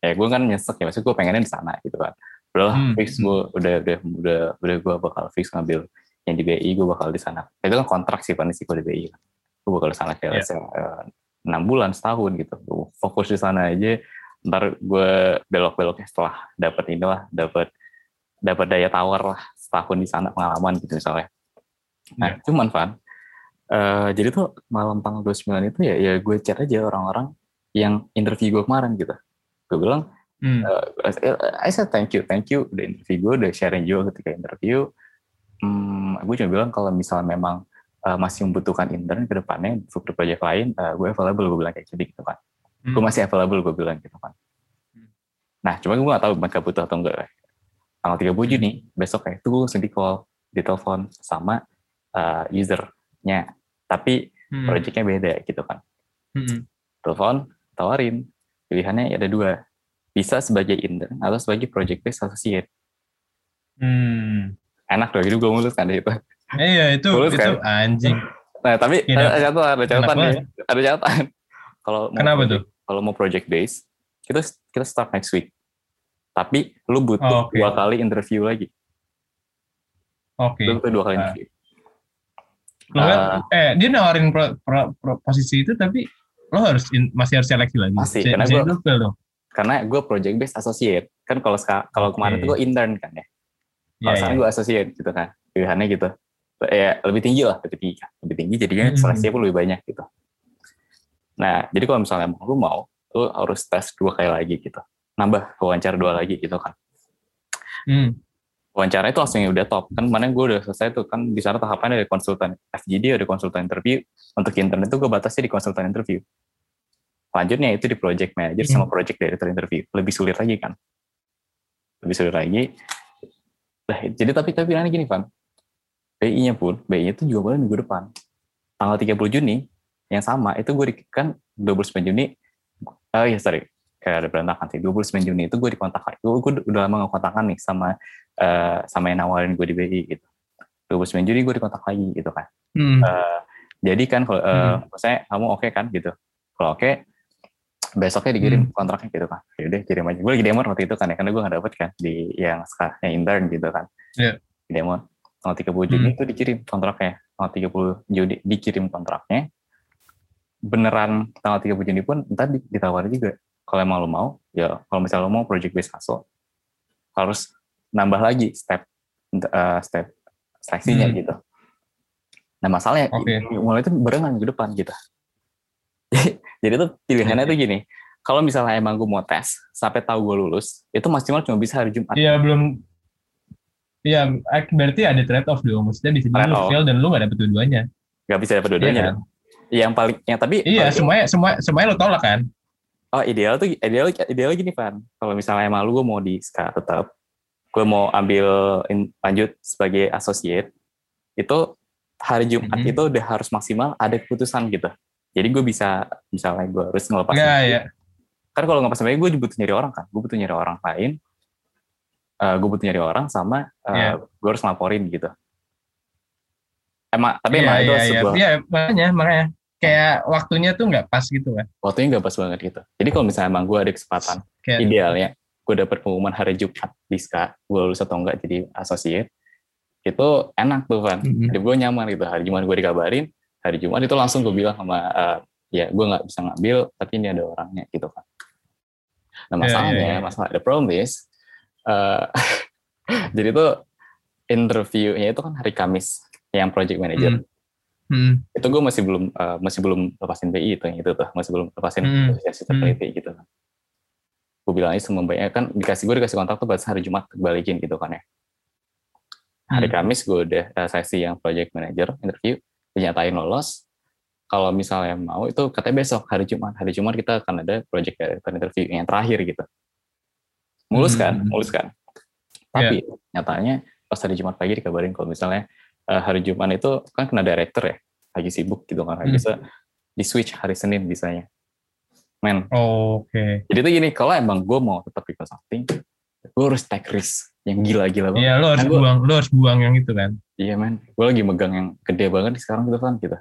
ya gue kan nyesek ya maksudnya gue pengennya di sana gitu kan udahlah Hmm, fix hmm. gue udah udah udah udah gue bakal fix ngambil yang di BI gue bakal di sana itu kan kontrak sih kondisi gue di BI kan gue bakal di sana kayak Iya. say, eh, enam bulan setahun gitu Gua fokus di sana aja ntar gue belok-beloknya setelah dapat inilah dapat dapat daya tawar lah setahun di sana pengalaman gitu misalnya nah Iya. cuman Van eh, jadi tuh malam tanggal 29 itu ya ya gue chat aja orang-orang yang interview gue kemarin gitu gue bilang Hmm. Uh, I said thank you, thank you udah interview gue, udah sharing juga ketika interview. Hmm, gue cuma bilang kalau misalnya memang uh, masih membutuhkan intern ke depannya untuk project lain, uh, gue available, gue bilang kayak gitu gitu kan. Hmm. Gue masih available, gue bilang gitu kan. Hmm. Nah, cuma gue gak tahu mereka butuh atau enggak. Tanggal 30 Juni, besok kayak itu gue langsung di call, di telepon sama uh, usernya. Tapi Hmm. projectnya beda gitu kan. Hmm. Telepon, tawarin. Pilihannya ada dua. Bisa sebagai intern atau sebagai project based associate. Hmm. enak dong hidup gue mulus kan itu Eh, Iya itu Tulus, itu kan? anjing. nah tapi Iya, ada catatan ada catatan ya ada catatan kalau mau Kenapa project- kalau mau project base kita kita start next week tapi lu Oh, butuh oke. dua kali interview lagi Oke. lu butuh dua kali Ah. interview Lo kan- eh dia nawarin pro, pro- pro- posisi itu tapi lo harus in- masih harus seleksi lagi. Masih, Bisa- karena dong. karena gue project based associate kan kalau kalau kemarin Oke. tuh gue intern kan ya kalau sekarang iya. gue associate gitu kan pilihannya gitu ya lebih tinggi lah lebih tinggi lebih tinggi jadinya Hmm. seleksinya pun lebih banyak gitu nah jadi kalau misalnya emang lu mau lu harus tes dua kali lagi gitu nambah wawancara dua lagi gitu kan Hmm. Wawancara itu langsung udah top. Kan mana gue udah selesai tuh kan di sana tahapannya ada konsultan FGD ada konsultan interview. Untuk intern itu gue batasi di konsultan interview. Selanjutnya itu di project manager sama Hmm. project director interview. Lebih sulit lagi kan. Lebih sulit lagi. Nah, jadi tapi tapi pilihannya gini Van. BI-nya pun BI-nya itu juga boleh minggu depan. Tanggal 30 Juni yang sama itu gue kan 29 Juni. Oh iya sorry kayak ada berantakan sih 29 Juni itu gue dikontak gue, gue udah lama gak kontakan nih sama eh, sama yang nawarin gue di BI gitu 29 Juni gue dikontak lagi gitu kan Hmm. Eh, jadi kan kalau eh, Hmm. maksudnya kamu oke kan gitu kalau oke besoknya dikirim Hmm. kontraknya gitu kan yaudah kirim aja gue lagi demo waktu itu kan ya karena gue gak dapet kan di yang sekarang yang intern gitu kan Iya. Di demo tanggal 30 Juni Hmm. itu dikirim kontraknya tanggal 30 Juni dikirim kontraknya beneran tanggal 30 Juni pun entar di- ditawarin juga kalau emang lo mau ya kalau misalnya lo mau project based hustle harus nambah lagi step eh, step seleksinya Hmm. gitu nah masalahnya Oke. mulai itu barengan minggu depan gitu jadi tuh pilihannya tuh gini kalau misalnya emang gue mau tes sampai tahu gue lulus itu maksimal cuma bisa hari Jumat Iya belum. Iya, berarti ada trade off dong. Maksudnya jadi Trade lu fail dan lu gak dapet dua-duanya. nggak bisa dapat Iya dua-duanya kan? yang paling yang tapi Iya, paling- semuanya semua semuanya lo tolak kan? Oh ideal tuh ideal ideal gini Van kalau misalnya emang lu gue mau di SKA tetap gue mau ambil in- lanjut sebagai associate itu hari Jumat Mhm. itu udah harus maksimal ada keputusan gitu jadi gue bisa misalnya gue harus ngelepas BI. ya. kan kalau ngelepas BI gue butuh nyari orang kan gue butuh nyari orang lain Eh gue butuh nyari orang sama eh, Iya. gue harus ngelaporin gitu emang tapi Iya, emang itu iya, iya. sebuah Iya, makanya makanya kayak waktunya tuh nggak pas gitu kan. waktunya nggak pas banget gitu. Jadi kalau misalnya emang gue ada kesempatan Kayak idealnya gue dapet pengumuman hari Jumat di SKA gue lulus atau enggak jadi associate itu enak tuh Van. Mhm. jadi gue nyaman gitu. Hari Jumat gue dikabarin hari Jumat itu langsung gue bilang sama eh, ya gue nggak bisa ngambil tapi ini ada orangnya gitu kan nah Iya, masalahnya iya, iya. masalah the problem is eh, jadi tuh interviewnya itu kan hari Kamis yang project manager Hmm. itu gue masih belum eh, masih belum lepasin BI itu yang itu tuh masih belum lepasin Hmm. asosiasi Hmm. gitu kan gue bilang aja semua banyak kan dikasih gue dikasih kontak tuh batas hari Jumat balikin gitu kan ya hari Hmm. Kamis gue udah eh, sesi yang project manager interview dinyatain lolos kalau misalnya mau itu katanya besok hari Jumat hari Jumat kita akan ada project director interview yang terakhir gitu mulus kan Hmm. mulus kan tapi nyatanya pas hari Jumat pagi dikabarin kalau misalnya eh, hari Jumat itu kan kena director ya lagi sibuk gitu kan Hmm. bisa di switch hari Senin bisanya men Oh, Oke. jadi tuh gini kalau emang gue mau tetap di consulting gue harus take risk yang gila-gila banget Iya, lo harus Kan gua- buang, lo harus buang yang itu kan. Iya men, gue lagi megang yang gede banget sekarang gitu kan gitu.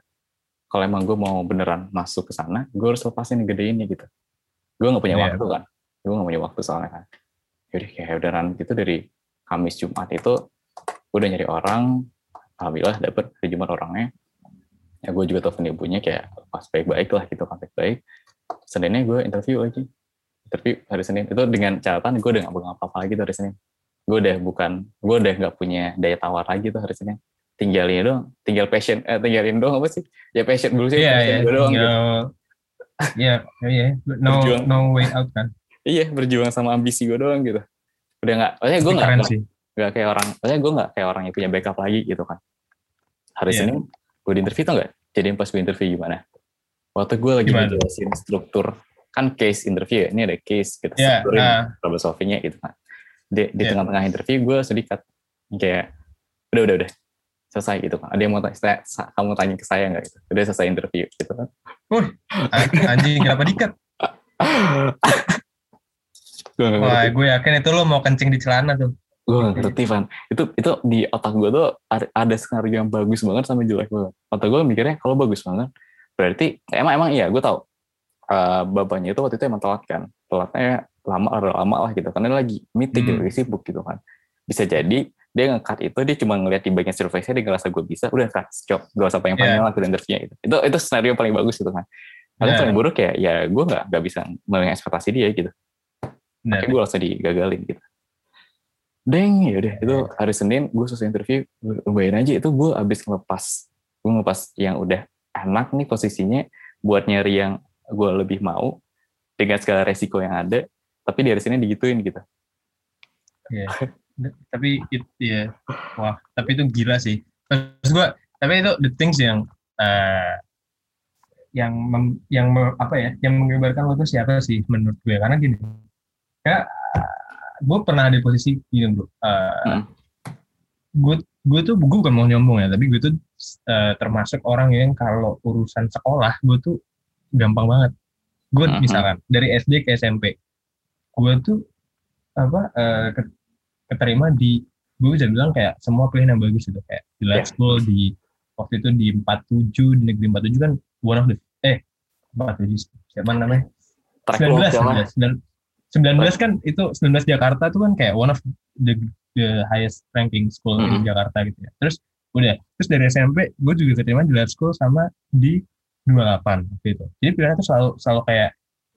Kalau emang gue mau beneran masuk ke sana, gue harus lepasin yang gede ini gitu. Gue nggak punya Iya. waktu kan, gue nggak punya waktu soalnya kan. Jadi kayak udahan gitu dari Kamis Jumat itu, gue udah nyari orang, alhamdulillah dapet Jumat orangnya. Ya gue juga telepon ibunya kayak pas baik-baik lah gitu kan baik-baik. Seninnya gue interview lagi, interview hari Senin itu dengan catatan gue udah nggak pegang apa-apa lagi tuh hari Senin. Gue udah bukan, gue udah nggak punya daya tawar lagi tuh hari Senin tinggalin doang, tinggal passion, eh, tinggalin doang apa sih? Ya passion dulu sih, Iya, passion iya. gue doang gitu. Tinggal- Iya, iya. No, Berjuang. no way out kan. Iya, berjuang sama ambisi gue doang gitu. Udah nggak, maksudnya gue nggak. Nggak kayak orang, maksudnya gue nggak kayak orang yang punya backup lagi gitu kan. Hari Iya. Senin gue di interview tau nggak? Jadi pas gue interview gimana? Waktu gue lagi Gimana? ngejelasin struktur, kan case interview ya, ini ada case kita Iya, strukturin ah. problem solvingnya gitu kan. Di, di Iya. tengah-tengah interview gue sedikit kayak udah udah udah selesai gitu kan. Ada yang mau tanya, kamu tanya ke saya nggak gitu? Udah selesai interview gitu kan. An- Anjing, kenapa dikat? Wah, gue yakin itu lo mau kencing di celana tuh. Gue gak ngerti Van. Itu itu di otak gue tuh ada- skenario yang bagus banget sama jelek banget. Otak gue mikirnya kalau bagus banget berarti emang emang iya gue tahu uh, bapaknya itu waktu itu emang telat kan telatnya lama lama, lama lah gitu karena lagi meeting gitu Hmm. lagi sibuk gitu kan bisa jadi dia nge-cut itu dia cuma ngeliat di bagian survei-nya dia ngerasa gue bisa udah cut job gak usah panjang-panjang lah ke interviewnya gitu itu itu skenario paling bagus gitu kan Paling Yeah. paling buruk ya ya gue nggak nggak bisa memenuhi ekspektasi dia gitu. Makanya gue langsung digagalin gitu. Deng, ya udah. Itu hari Senin gue selesai interview, lu bayangin aja. Itu gue abis ngelepas, gue ngelepas yang udah enak nih posisinya buat nyari yang gue lebih mau dengan segala resiko yang ada, tapi di hari Senin digituin gitu. tapi it, ya wah tapi itu gila sih. Terus gua tapi itu the things yang eh, yang mem- yang apa ya yang menggambarkan lo tuh siapa sih menurut gue? Karena gini ya gue pernah di posisi gini bro Eh, Hmm. gue gue tuh gue bukan mau nyombong ya tapi gue tuh eh, termasuk orang yang kalau urusan sekolah gue tuh gampang banget gue Mhm. misalkan dari SD ke SMP gue tuh apa ke- keterima di gue bisa bilang kayak semua pilihan yang bagus itu kayak di. Let's School di waktu itu di 47 di negeri 47 kan one of the eh 47 siapa namanya Track lo 19 siapa? 19 19 kan itu 19 Jakarta tuh kan kayak one of the the highest ranking school in Mhm. Jakarta gitu ya. Terus udah, terus dari SMP gue juga keterima di Let's School sama di 28 gitu. Jadi pilihannya tuh selalu selalu kayak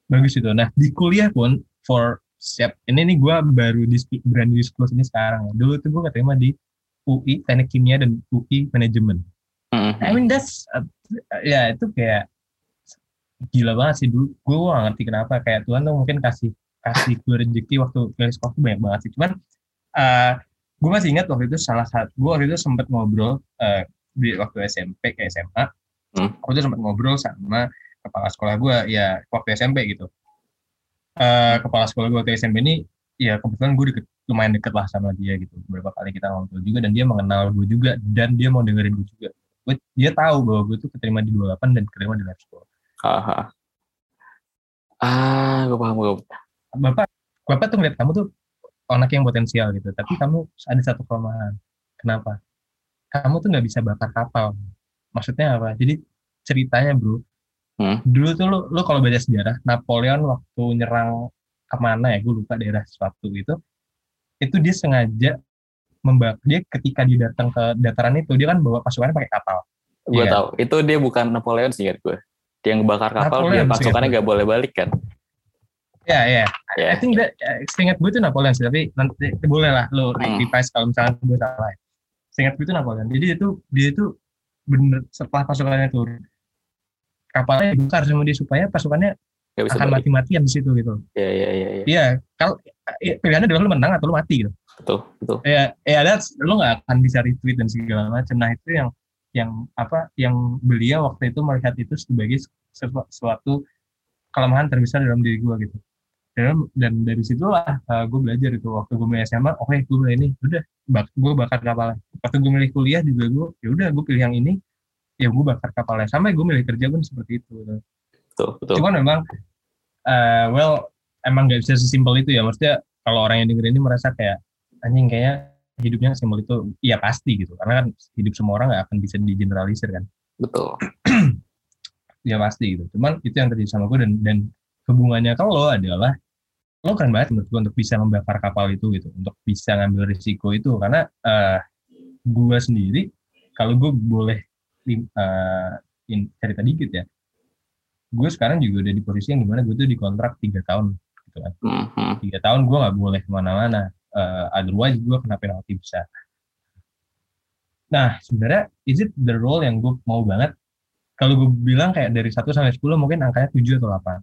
bagus itu. Nah di kuliah pun for siap ini nih gue baru di berani disclose ini sekarang. Dulu tuh gue keterima di UI Teknik Kimia dan UI Manajemen. Mhm. I mean that's uh, ya itu kayak gila banget sih dulu gue gak ngerti kenapa kayak Tuhan tuh mungkin kasih kasih gue rezeki waktu pilih sekolah tuh banyak banget sih cuman uh, gue masih ingat waktu itu salah satu gue waktu itu sempat ngobrol uh, di waktu SMP ke SMA Hmm. aku tuh sempat ngobrol sama kepala sekolah gue ya waktu SMP gitu Uh, kepala sekolah gue waktu SMP ini ya kebetulan gue deket, lumayan deket lah sama dia gitu beberapa kali kita ngobrol juga dan dia mengenal gue juga dan dia mau dengerin gue juga gue dia tahu bahwa gue tuh keterima di 28 dan keterima di lab school Haha. Ah, gue paham gue. Bapak bapak tuh ngeliat kamu tuh anak yang potensial gitu tapi kamu ada satu kelemahan kenapa kamu tuh nggak bisa bakar kapal maksudnya apa jadi ceritanya bro Hmm. dulu tuh lu, lu kalau baca sejarah Napoleon waktu nyerang ke mana ya gue lupa daerah suatu gitu itu dia sengaja membak dia ketika dia datang ke dataran itu dia kan bawa pasukannya pakai kapal Gue Iya. tahu. Itu dia bukan Napoleon sih gue. Dia yang bakar kapal, Napoleon dia pasukannya nggak boleh balik kan. Ya ya Ya. I think that eh, seingat gue itu Napoleon sih, tapi nanti boleh lah lo Hmm. revise kalau misalnya gue salah. ya. Seingat gue itu Napoleon. Jadi itu dia itu bener setelah pasukannya turun kapalnya dibakar sama dia supaya pasukannya Gak bisa akan balik. mati-matian di situ gitu. Iya, iya, iya. Ya. Iya, kalau eh, pilihannya adalah lu menang atau lu mati gitu. Betul, betul. Ya, ya that's lu nggak akan bisa retweet dan segala macam. Nah itu yang yang apa yang beliau waktu itu melihat itu sebagai sesu- suatu kelemahan terbesar dalam diri gue gitu. Dan, dan dari situlah gue belajar itu waktu gue milih SMA, oke gue milih ini, udah bak, gue bakar kapalnya. Waktu gue milih kuliah juga gue, ya udah gue pilih yang ini, ya gue bakar kapalnya. Sampai gue milih kerja pun seperti itu. Betul, betul. Cuman memang, eh, well, emang gak bisa sesimpel itu ya. Maksudnya kalau orang yang denger ini merasa kayak anjing kayaknya hidupnya simbol itu, iya pasti gitu. Karena kan hidup semua orang gak akan bisa digeneralisir kan. Betul. Ya pasti gitu. Cuman itu yang terjadi sama gue dan dan hubungannya lo adalah lo keren banget menurut gue untuk bisa membakar kapal itu gitu, untuk bisa ngambil risiko itu karena eh gue sendiri kalau gue boleh eh, in, cerita dikit ya, gue sekarang juga udah di posisi yang di mana gue tuh dikontrak tiga tahun gitu kan, Mhm. tiga tahun gue nggak boleh ke mana-mana, Eh, otherwise gue kena penalti besar. Nah sebenarnya is it the role yang gue mau banget kalau gue bilang kayak dari 1 sampai 10 mungkin angkanya 7 atau 8.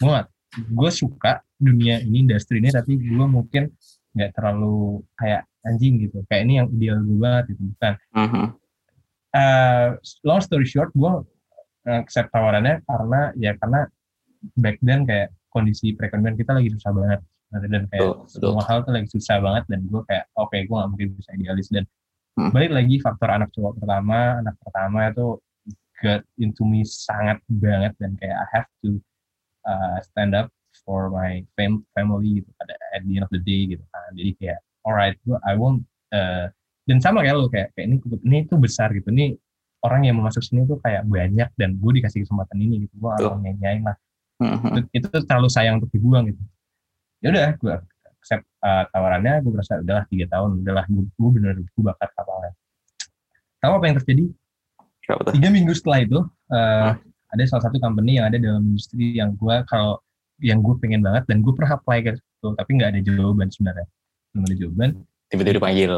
Gue nggak- gue suka dunia ini, industri ini, tapi gue mungkin nggak terlalu kayak anjing gitu. Kayak ini yang ideal gue banget gitu. Bukan. Mhm. Eh, long story short, gue accept tawarannya karena ya karena back then kayak kondisi perekonomian kita lagi susah banget. Dan kayak Betul, betul. semua hal tuh lagi susah banget dan gue kayak oke gue gak mungkin bisa idealis dan Hmm. balik lagi faktor anak cowok pertama anak pertama itu got into me sangat banget dan kayak I have to uh, stand up for my fam family gitu pada at the end of the day gitu kan. Jadi kayak alright gue I won't uh, dan sama kayak lo kayak, kayak ini ini tuh besar gitu. Ini orang yang mau masuk sini tuh kayak banyak dan gue dikasih kesempatan ini gitu. Gue akan nyanyain lah. Mhm. itu, itu tuh terlalu sayang untuk dibuang gitu. Ya udah gue accept uh, tawarannya. Gue merasa udahlah tiga tahun. Udahlah gue, gue bener gue bakar kapalnya. Tahu apa yang terjadi? Tiga minggu setelah itu uh, ada salah satu company yang ada dalam industri yang gue kalau yang gue pengen banget dan gue pernah apply ke situ tapi nggak ada jawaban sebenarnya belum ada jawaban Tiba-tiba dipanggil.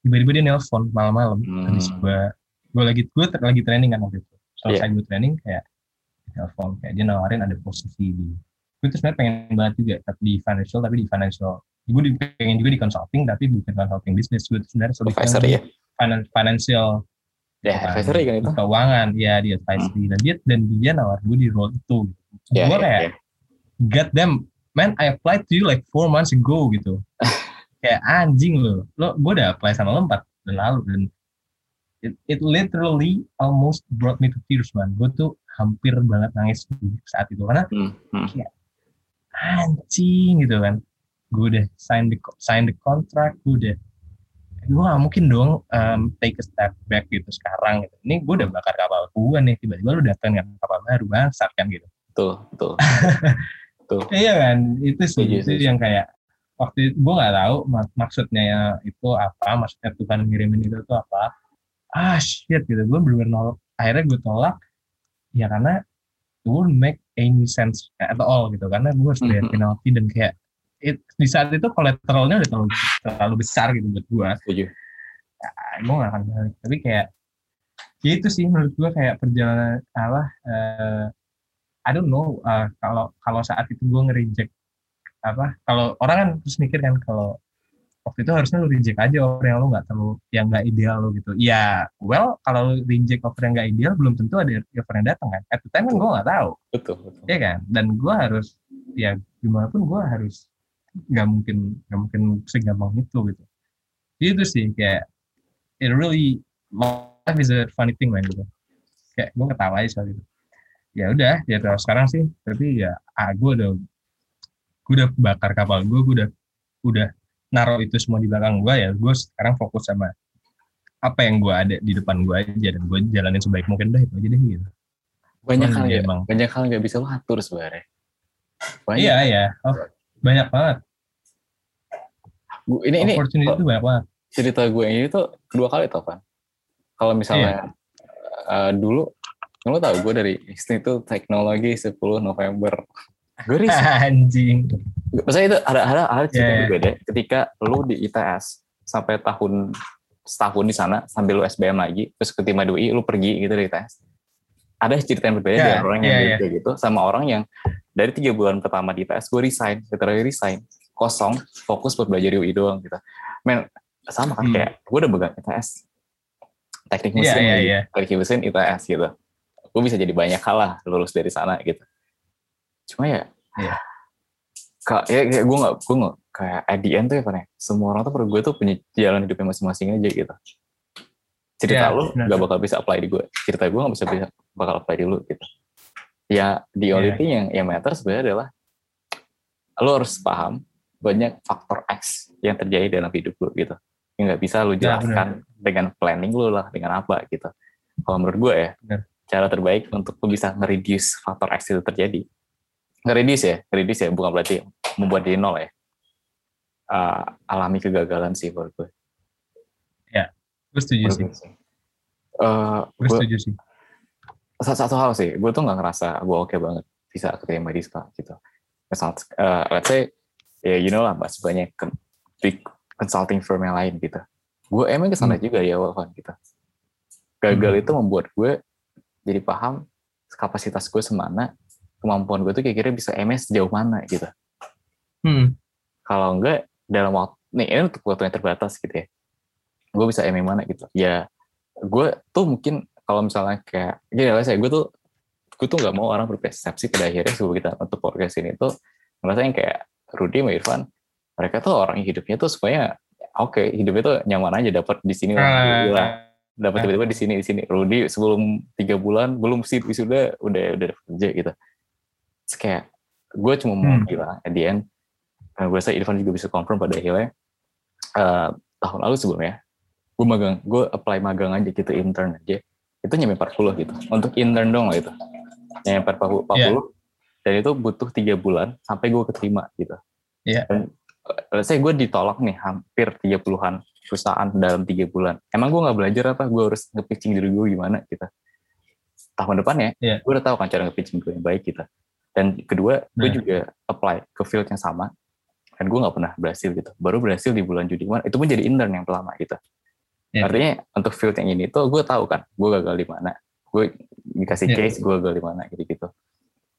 tiba-tiba dia nelpon malam-malam Hmm. habis gue gue lagi gue ter- lagi training kan waktu itu selesai Iya. gue training kayak nelpon kayak dia nawarin ada posisi di gue tuh sebenarnya pengen banget juga tapi di financial tapi di financial gue pengen juga di consulting tapi bukan consulting bisnis gue sebenarnya lebih Advisor ya. finan- financial Ya, Bukan. advisor kan itu. keuangan ya di advisory dan dia dan dia nawar gue di role itu Ya, gue ya, kayak ya. god damn man I applied to you like four months ago gitu kayak anjing lo lo gue udah apply sama lo empat bulan lalu dan it, it literally almost brought me to tears man gue tuh hampir banget nangis saat itu karena Hmm, hmm. anjing gitu kan gue udah sign the sign the contract gue udah gue gak mungkin dong um, take a step back gitu sekarang gitu. ini gue udah bakar kapal gue nih tiba-tiba lu datang dengan kapal baru bangsat kan gitu Betul, betul. Betul. iya kan itu sih itu setuju. yang kayak waktu itu gue nggak tahu mak- maksudnya ya itu apa maksudnya Tuhan ngirimin itu tuh apa ah shit gitu gue bener-bener nolak akhirnya gue tolak ya karena it wouldn't make any sense at all gitu karena gue harus bayar Mhm. penalti dan kayak it, di saat itu kolateralnya udah terlalu terlalu besar gitu buat gue Setuju. gue gak akan balik. Tapi kayak ya itu sih menurut gue kayak perjalanan apa eh, I don't know eh, kalau kalau saat itu gue nge-reject apa kalau orang kan terus mikir kan kalau waktu itu harusnya lu reject aja offer yang lu nggak terlalu yang nggak ideal lu gitu. Ya well kalau lu reject offer yang nggak ideal belum tentu ada offer yang datang kan. At the time kan gue nggak tahu. Betul, betul. ya kan? Dan gue harus ya gimana pun gue harus nggak mungkin nggak mungkin segampang itu gitu itu sih kayak it really life is a funny thing man gitu kayak gue ketawa aja soal itu ya udah ya terus sekarang sih tapi ya ah gue udah gue udah bakar kapal gue gue udah udah naruh itu semua di belakang gue ya gue sekarang fokus sama apa yang gue ada di depan gue aja dan gue jalanin sebaik mungkin dah itu aja deh gitu Banyak Cuman hal ya emang. banyak hal nggak bisa lo atur sebenarnya. Banyak. iya iya oh, banyak banget Gua- ini ini opportunity itu banyak banget cerita gue yang ini tuh kedua kali tau kan. Kalau misalnya eh, dulu, lo tau gue dari Institut Teknologi 10 November. Gue riset. anjing Maksudnya itu ada ada ada cerita Yeah. berbeda ketika lu di ITS sampai tahun setahun di sana sambil lu SBM lagi terus ketika di UI lu pergi gitu dari ITS. Ada cerita yang berbeda Yeah, dari orang yang yeah, dulu yeah. kayak gitu sama orang yang dari tiga bulan pertama di ITS gue resign, setelah resign kosong fokus buat belajar UI doang gitu. Men sama kan Hmm. kayak gue udah pegang ITS teknik Iya, mesin iya, lagi, iya. teknik mesin ITS gitu. Gue bisa jadi banyak hal lah lulus dari sana gitu. Cuma ya Iya. Kak, ya, kayak gue gak, gue gak, kayak at the end tuh ya Pan ya, semua orang tuh menurut gue tuh punya jalan hidupnya masing-masing aja gitu. Cerita Iya, lu gak bakal bisa apply di gue, cerita gue gak bisa, bisa bakal apply di lu gitu. Ya, the only Iya. thing yang, yang matter sebenarnya adalah lu harus paham banyak faktor X yang terjadi dalam hidup lu gitu. Yang gak bisa lu Ya, jelaskan dengan planning lu lah, dengan apa gitu. Kalau menurut gue ya, Benar. cara terbaik untuk lu bisa nge-reduce faktor X itu terjadi, nge-reduce ya, nge-reduce ya, bukan berarti membuat dia nol ya. Uh, alami kegagalan sih menurut gue. gue setuju sih sih. Uh, gue- setuju sih satu, satu hal sih, gue tuh nggak ngerasa gue oke banget bisa keterima di SKA gitu. Misal, uh, let's say, ya you know lah, mas banyak big consulting firm yang lain gitu. Gue emang ke sana Hmm. juga ya, Wawan gitu. Gagal Hmm. itu membuat gue jadi paham kapasitas gue semana, kemampuan gue tuh kira-kira bisa MS sejauh mana gitu. hmm. Kalau enggak, dalam waktu, nih ini untuk waktu yang terbatas gitu ya. Gue bisa MM mana gitu. Ya, gue tuh mungkin kalau misalnya kayak, gini lah saya, gue tuh gue tuh nggak mau orang berpersepsi pada akhirnya sebelum kita untuk podcast ini tuh merasa yang kayak Rudy sama Irfan mereka tuh orang yang hidupnya tuh semuanya oke hidupnya tuh nyaman aja dapat di sini lah, gila. dapat Ah. tiba-tiba di sini di sini Rudy sebelum tiga bulan belum sih wisuda udah udah kerja gitu Terus kayak gue cuma mau Hmm. bilang at the end uh, gue rasa Irfan juga bisa confirm pada akhirnya eh, tahun lalu sebelumnya gue magang gue apply magang aja gitu intern aja itu nyampe 40 gitu untuk intern dong lah itu nyampe 40, 40 Iya. dan itu butuh tiga bulan sampai gue keterima gitu. Iya. Dan let's say gue ditolak nih hampir 30-an perusahaan dalam tiga bulan. Emang gue nggak belajar apa? Gue harus nge-pitching diri gue gimana gitu. Tahun depan ya, Iya. gue udah tahu kan cara nge-pitching gue yang baik gitu. Dan kedua, gue Nah. juga apply ke field yang sama. Dan gue nggak pernah berhasil gitu. Baru berhasil di bulan Juni kemarin. Itu pun jadi intern yang pertama gitu. Iya. Artinya untuk field yang ini tuh gue tahu kan, gue gagal di mana. Gue dikasih Iya. case, gue gagal di mana gitu-gitu.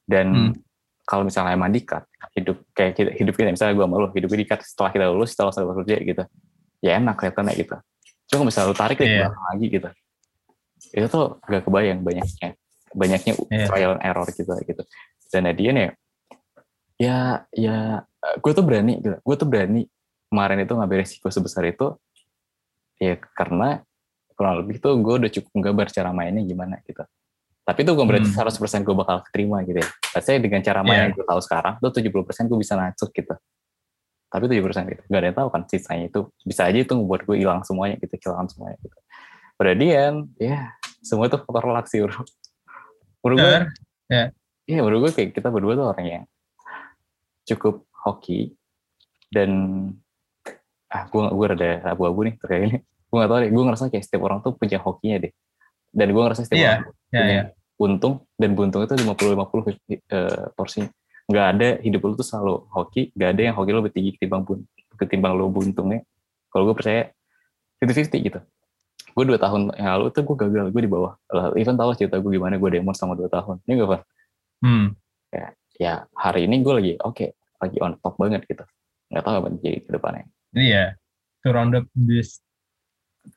Dan Hmm. kalau misalnya emang dikat hidup kayak kita, hidup kita misalnya gue sama lu hidup dikat setelah kita lulus setelah selesai kerja gitu ya enak kelihatannya gitu cuma misalnya lu tarik deh ke Iya. lagi gitu itu tuh gak kebayang banyaknya banyaknya Iya. trial and error gitu gitu dan dia nih ya ya gue tuh berani gitu gue tuh berani kemarin itu ngambil resiko sebesar itu ya karena kurang lebih tuh gue udah cukup gambar cara mainnya gimana gitu tapi itu bukan berarti Hmm. 100% gue bakal keterima gitu ya. Saya dengan cara main Iya. yang gue tahu sekarang, tuh 70% gue bisa nacuk gitu. Tapi 70% gitu. Gak ada yang tahu kan sisanya itu. Bisa aja itu ngebuat gue hilang semuanya gitu, kehilangan semuanya gitu. Pada dia, ya semua itu faktor luck sih bro. Menurut gue, Benar. iya menurut gue kayak kita berdua tuh orang yang cukup hoki dan ah gue gue rada abu-abu nih terkait ini. Gue gak tahu deh, gue ngerasa kayak setiap orang tuh punya hokinya deh. Dan gue ngerasa setiap Iya. orang Ya, punya ya. untung dan buntung itu 50-50 eh, porsinya. Nggak ada hidup lu tuh selalu hoki, nggak ada yang hoki lu lebih tinggi ketimbang bun, ketimbang lu buntungnya. Kalau gue percaya 50-50 gitu. Gue dua tahun yang lalu tuh gue gagal, gue di bawah. Even tahu cerita gue gimana gue demon sama dua tahun. Ini gak apa? Hmm. Ya hari ini gue lagi oke, lagi on top banget gitu. Nggak tahu apa jadi ke depannya. Jadi ya, to round up this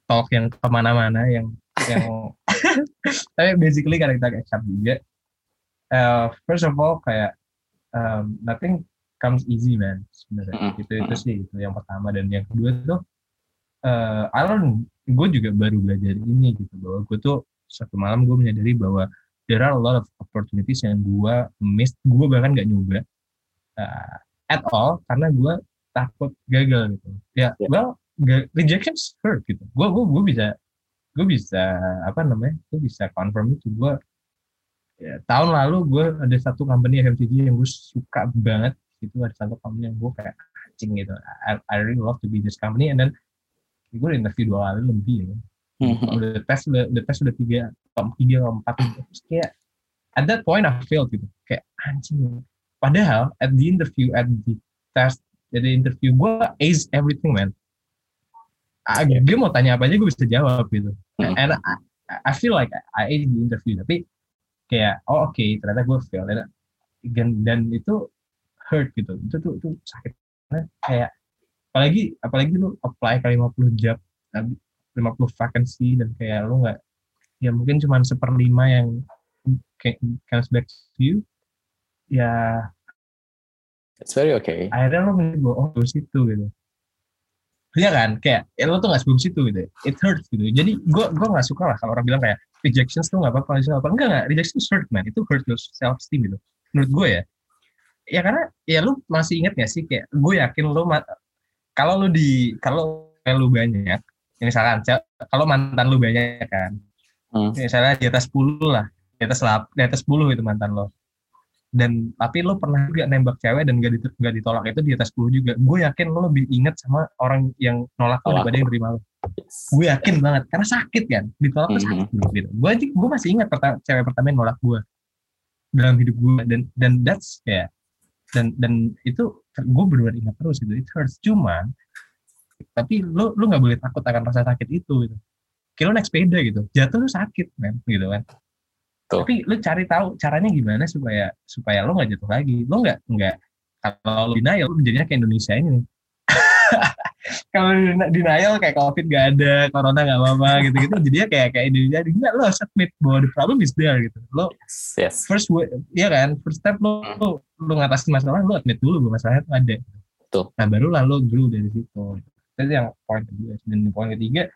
talk yang ke mana-mana yang yang tapi basically karena kita catch up juga uh, first of all kayak um, nothing comes easy man sebenarnya. Mm-mm, itu itu mm-mm. sih itu yang pertama. Dan yang kedua tuh uh, I learn gue juga baru belajar ini gitu bahwa gue tuh satu malam gue menyadari bahwa there are a lot of opportunities yang gue miss gue bahkan gak nyoba uh, at all karena gue takut gagal gitu. Ya Yeah. well rejections hurt gitu. Gue gue gue bisa gue bisa apa namanya gue bisa confirm itu. Gue ya, tahun lalu gue ada satu company FMCG yang gue suka banget. Itu ada satu company yang gue kayak anjing gitu. I, I really love to be this company. And then gue interview dua kali lebih ya udah tes udah, udah tes udah tiga tiga atau empat gitu. terus kayak at that point I failed gitu. Kayak anjing. Padahal at the interview at the test the interview gue ace everything man Yeah. dia mau tanya apa aja gue bisa jawab gitu Hmm. and I, I feel like I ace the interview tapi kayak oh oke ternyata gue fail dan, dan itu hurt gitu itu tuh itu sakit kayak apalagi apalagi lu apply ke 50 job tapi 50 vacancy dan kayak lu nggak ya mungkin cuma seperlima yang kayak comes back to you ya It's very okay. akhirnya lo mikir oh bagus situ gitu Iya kan, kayak ya lo tuh gak sebagus itu gitu. It hurts gitu. Jadi gue gue nggak suka lah kalau orang bilang kayak rejections tuh nggak apa-apa, rejection apa enggak enggak. Rejections hurt man, itu hurt your self esteem gitu. Menurut gue ya. Ya karena ya lu masih inget gak sih kayak gue yakin lo kalau lu di kalau lu banyak, misalkan ce- kalau mantan lu banyak kan, Hmm. misalnya di atas 10 lah, di atas lap, di atas 10 itu mantan lo. Dan tapi lo pernah juga nembak cewek dan gak, dit- gak ditolak itu di atas 10 juga. Gue yakin lo lebih inget sama orang yang nolak lo daripada yang terima lo. Gue yakin banget karena sakit kan, ditolak tuh Mhm. sakit gitu. Gue aja gue masih ingat pertama, cewek pertama yang nolak gue dalam hidup gue dan dan that's kayak dan dan itu gue benar-benar ingat terus gitu. It hurts cuman tapi lo lo nggak boleh takut akan rasa sakit itu gitu. Kayak lo naik sepeda gitu, jatuh lo sakit men gitu kan. Tuh. Tapi lo cari tahu caranya gimana supaya supaya lo nggak jatuh lagi. Lo nggak nggak kalau denial lo jadinya kayak Indonesia ini nih. kalau deni- denial kayak covid gak ada, corona gak apa-apa gitu-gitu, jadinya kayak kayak Indonesia. Enggak lo harus admit bahwa the problem is there gitu. Lo Yes. yes. first way, ya kan, first step lo, lo, lo ngatasin masalah, lo admit dulu bahwa masalahnya itu ada. Betul. Nah baru lah lo grow dari situ. Itu yang poin kedua. Dan poin ketiga,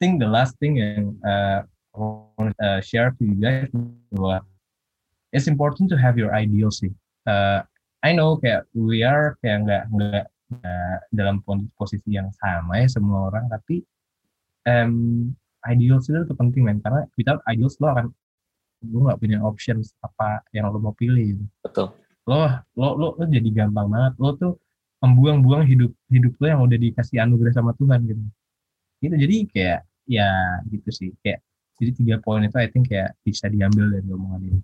think the last thing yang uh, want to uh, share to you guys bahwa it's important to have your ideals sih. Uh, I know kayak we are kayak nggak nggak nggak dalam posisi yang sama ya semua orang, tapi um, ideals itu tuh penting men. Karena without ideals lo akan lu nggak punya options apa yang lo mau pilih. Gitu. betul. Lo lo lo lo jadi gampang banget. Lo tuh membuang-buang hidup hidup lo yang udah dikasih anugerah sama Tuhan gitu. Gitu. Jadi kayak ya gitu sih. Kayak jadi tiga poin itu I think kayak bisa diambil dari omongan ini.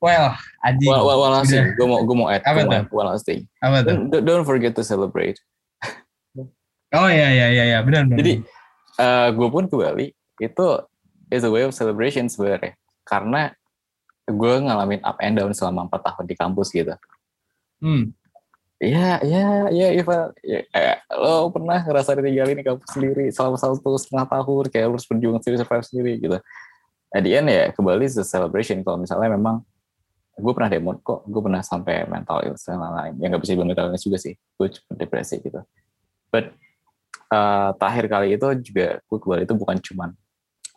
Well Aji. Well, well, udah. thing gue mau gue mau add Apa tuh? last thing apa tuh? Don't, don't forget to celebrate. Oh ya ya ya ya benar benar Jadi gue pun ke Bali itu is a way of celebration sebenarnya. Karena gue ngalamin up and down selama empat tahun di kampus gitu. hmm. Ya, ya, ya, Iva, ya, lo pernah ngerasa ditinggalin di kampus sendiri selama satu setengah tahun, kayak lo harus berjuang sendiri, survive sendiri gitu. At the end ya, ke Bali is a celebration. Kalau misalnya memang, gue pernah demo kok, gue pernah sampai mental illness dan lain-lain. Ya nggak bisa dibilang mental illness juga sih, gue cuma depresi gitu. But uh, terakhir kali itu juga gue ke Bali itu bukan cuman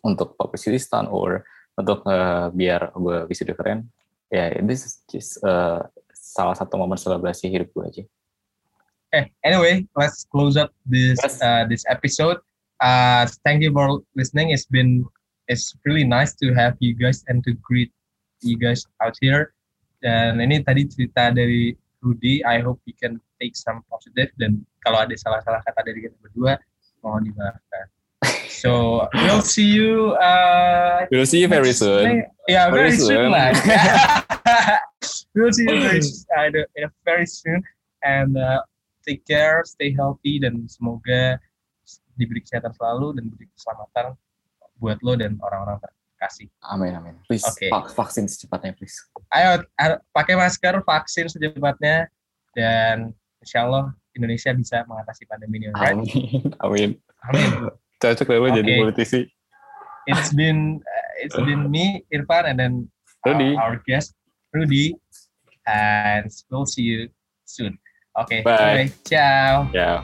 untuk publicity or untuk uh, biar gue bisa keren. Ya, yeah, this is just uh, salah satu momen selebrasi hidup gue aja. Eh, anyway, let's close up this Yes. uh, this episode. Uh, thank you for listening. It's been it's really nice to have you guys and to greet you guys out here. Dan ini tadi cerita dari Rudy. I hope you can take some positive dan kalau ada salah-salah kata dari kita berdua, mohon dimaafkan. So we'll see you. Uh, We'll see you very soon. Yeah, very, Very soon, soon. lah. we'll see you very, uh, the- uh, very soon. And uh, take care, stay healthy, dan semoga diberi kesehatan selalu dan diberi keselamatan buat lo dan orang-orang terkasih. Amin, amin. Please, Oke. vak- vaksin secepatnya, please. Ayo, pakai masker, vaksin secepatnya, dan insya Allah Indonesia bisa mengatasi pandemi ini. Right? Amin, amin. Amin. Cocok deh lo jadi politisi. It's been uh, it's been me, Irfan, and then Rudy. our, our guest Rudy, and we'll see you soon. Okay, Bye. anyway, ciao. Ya.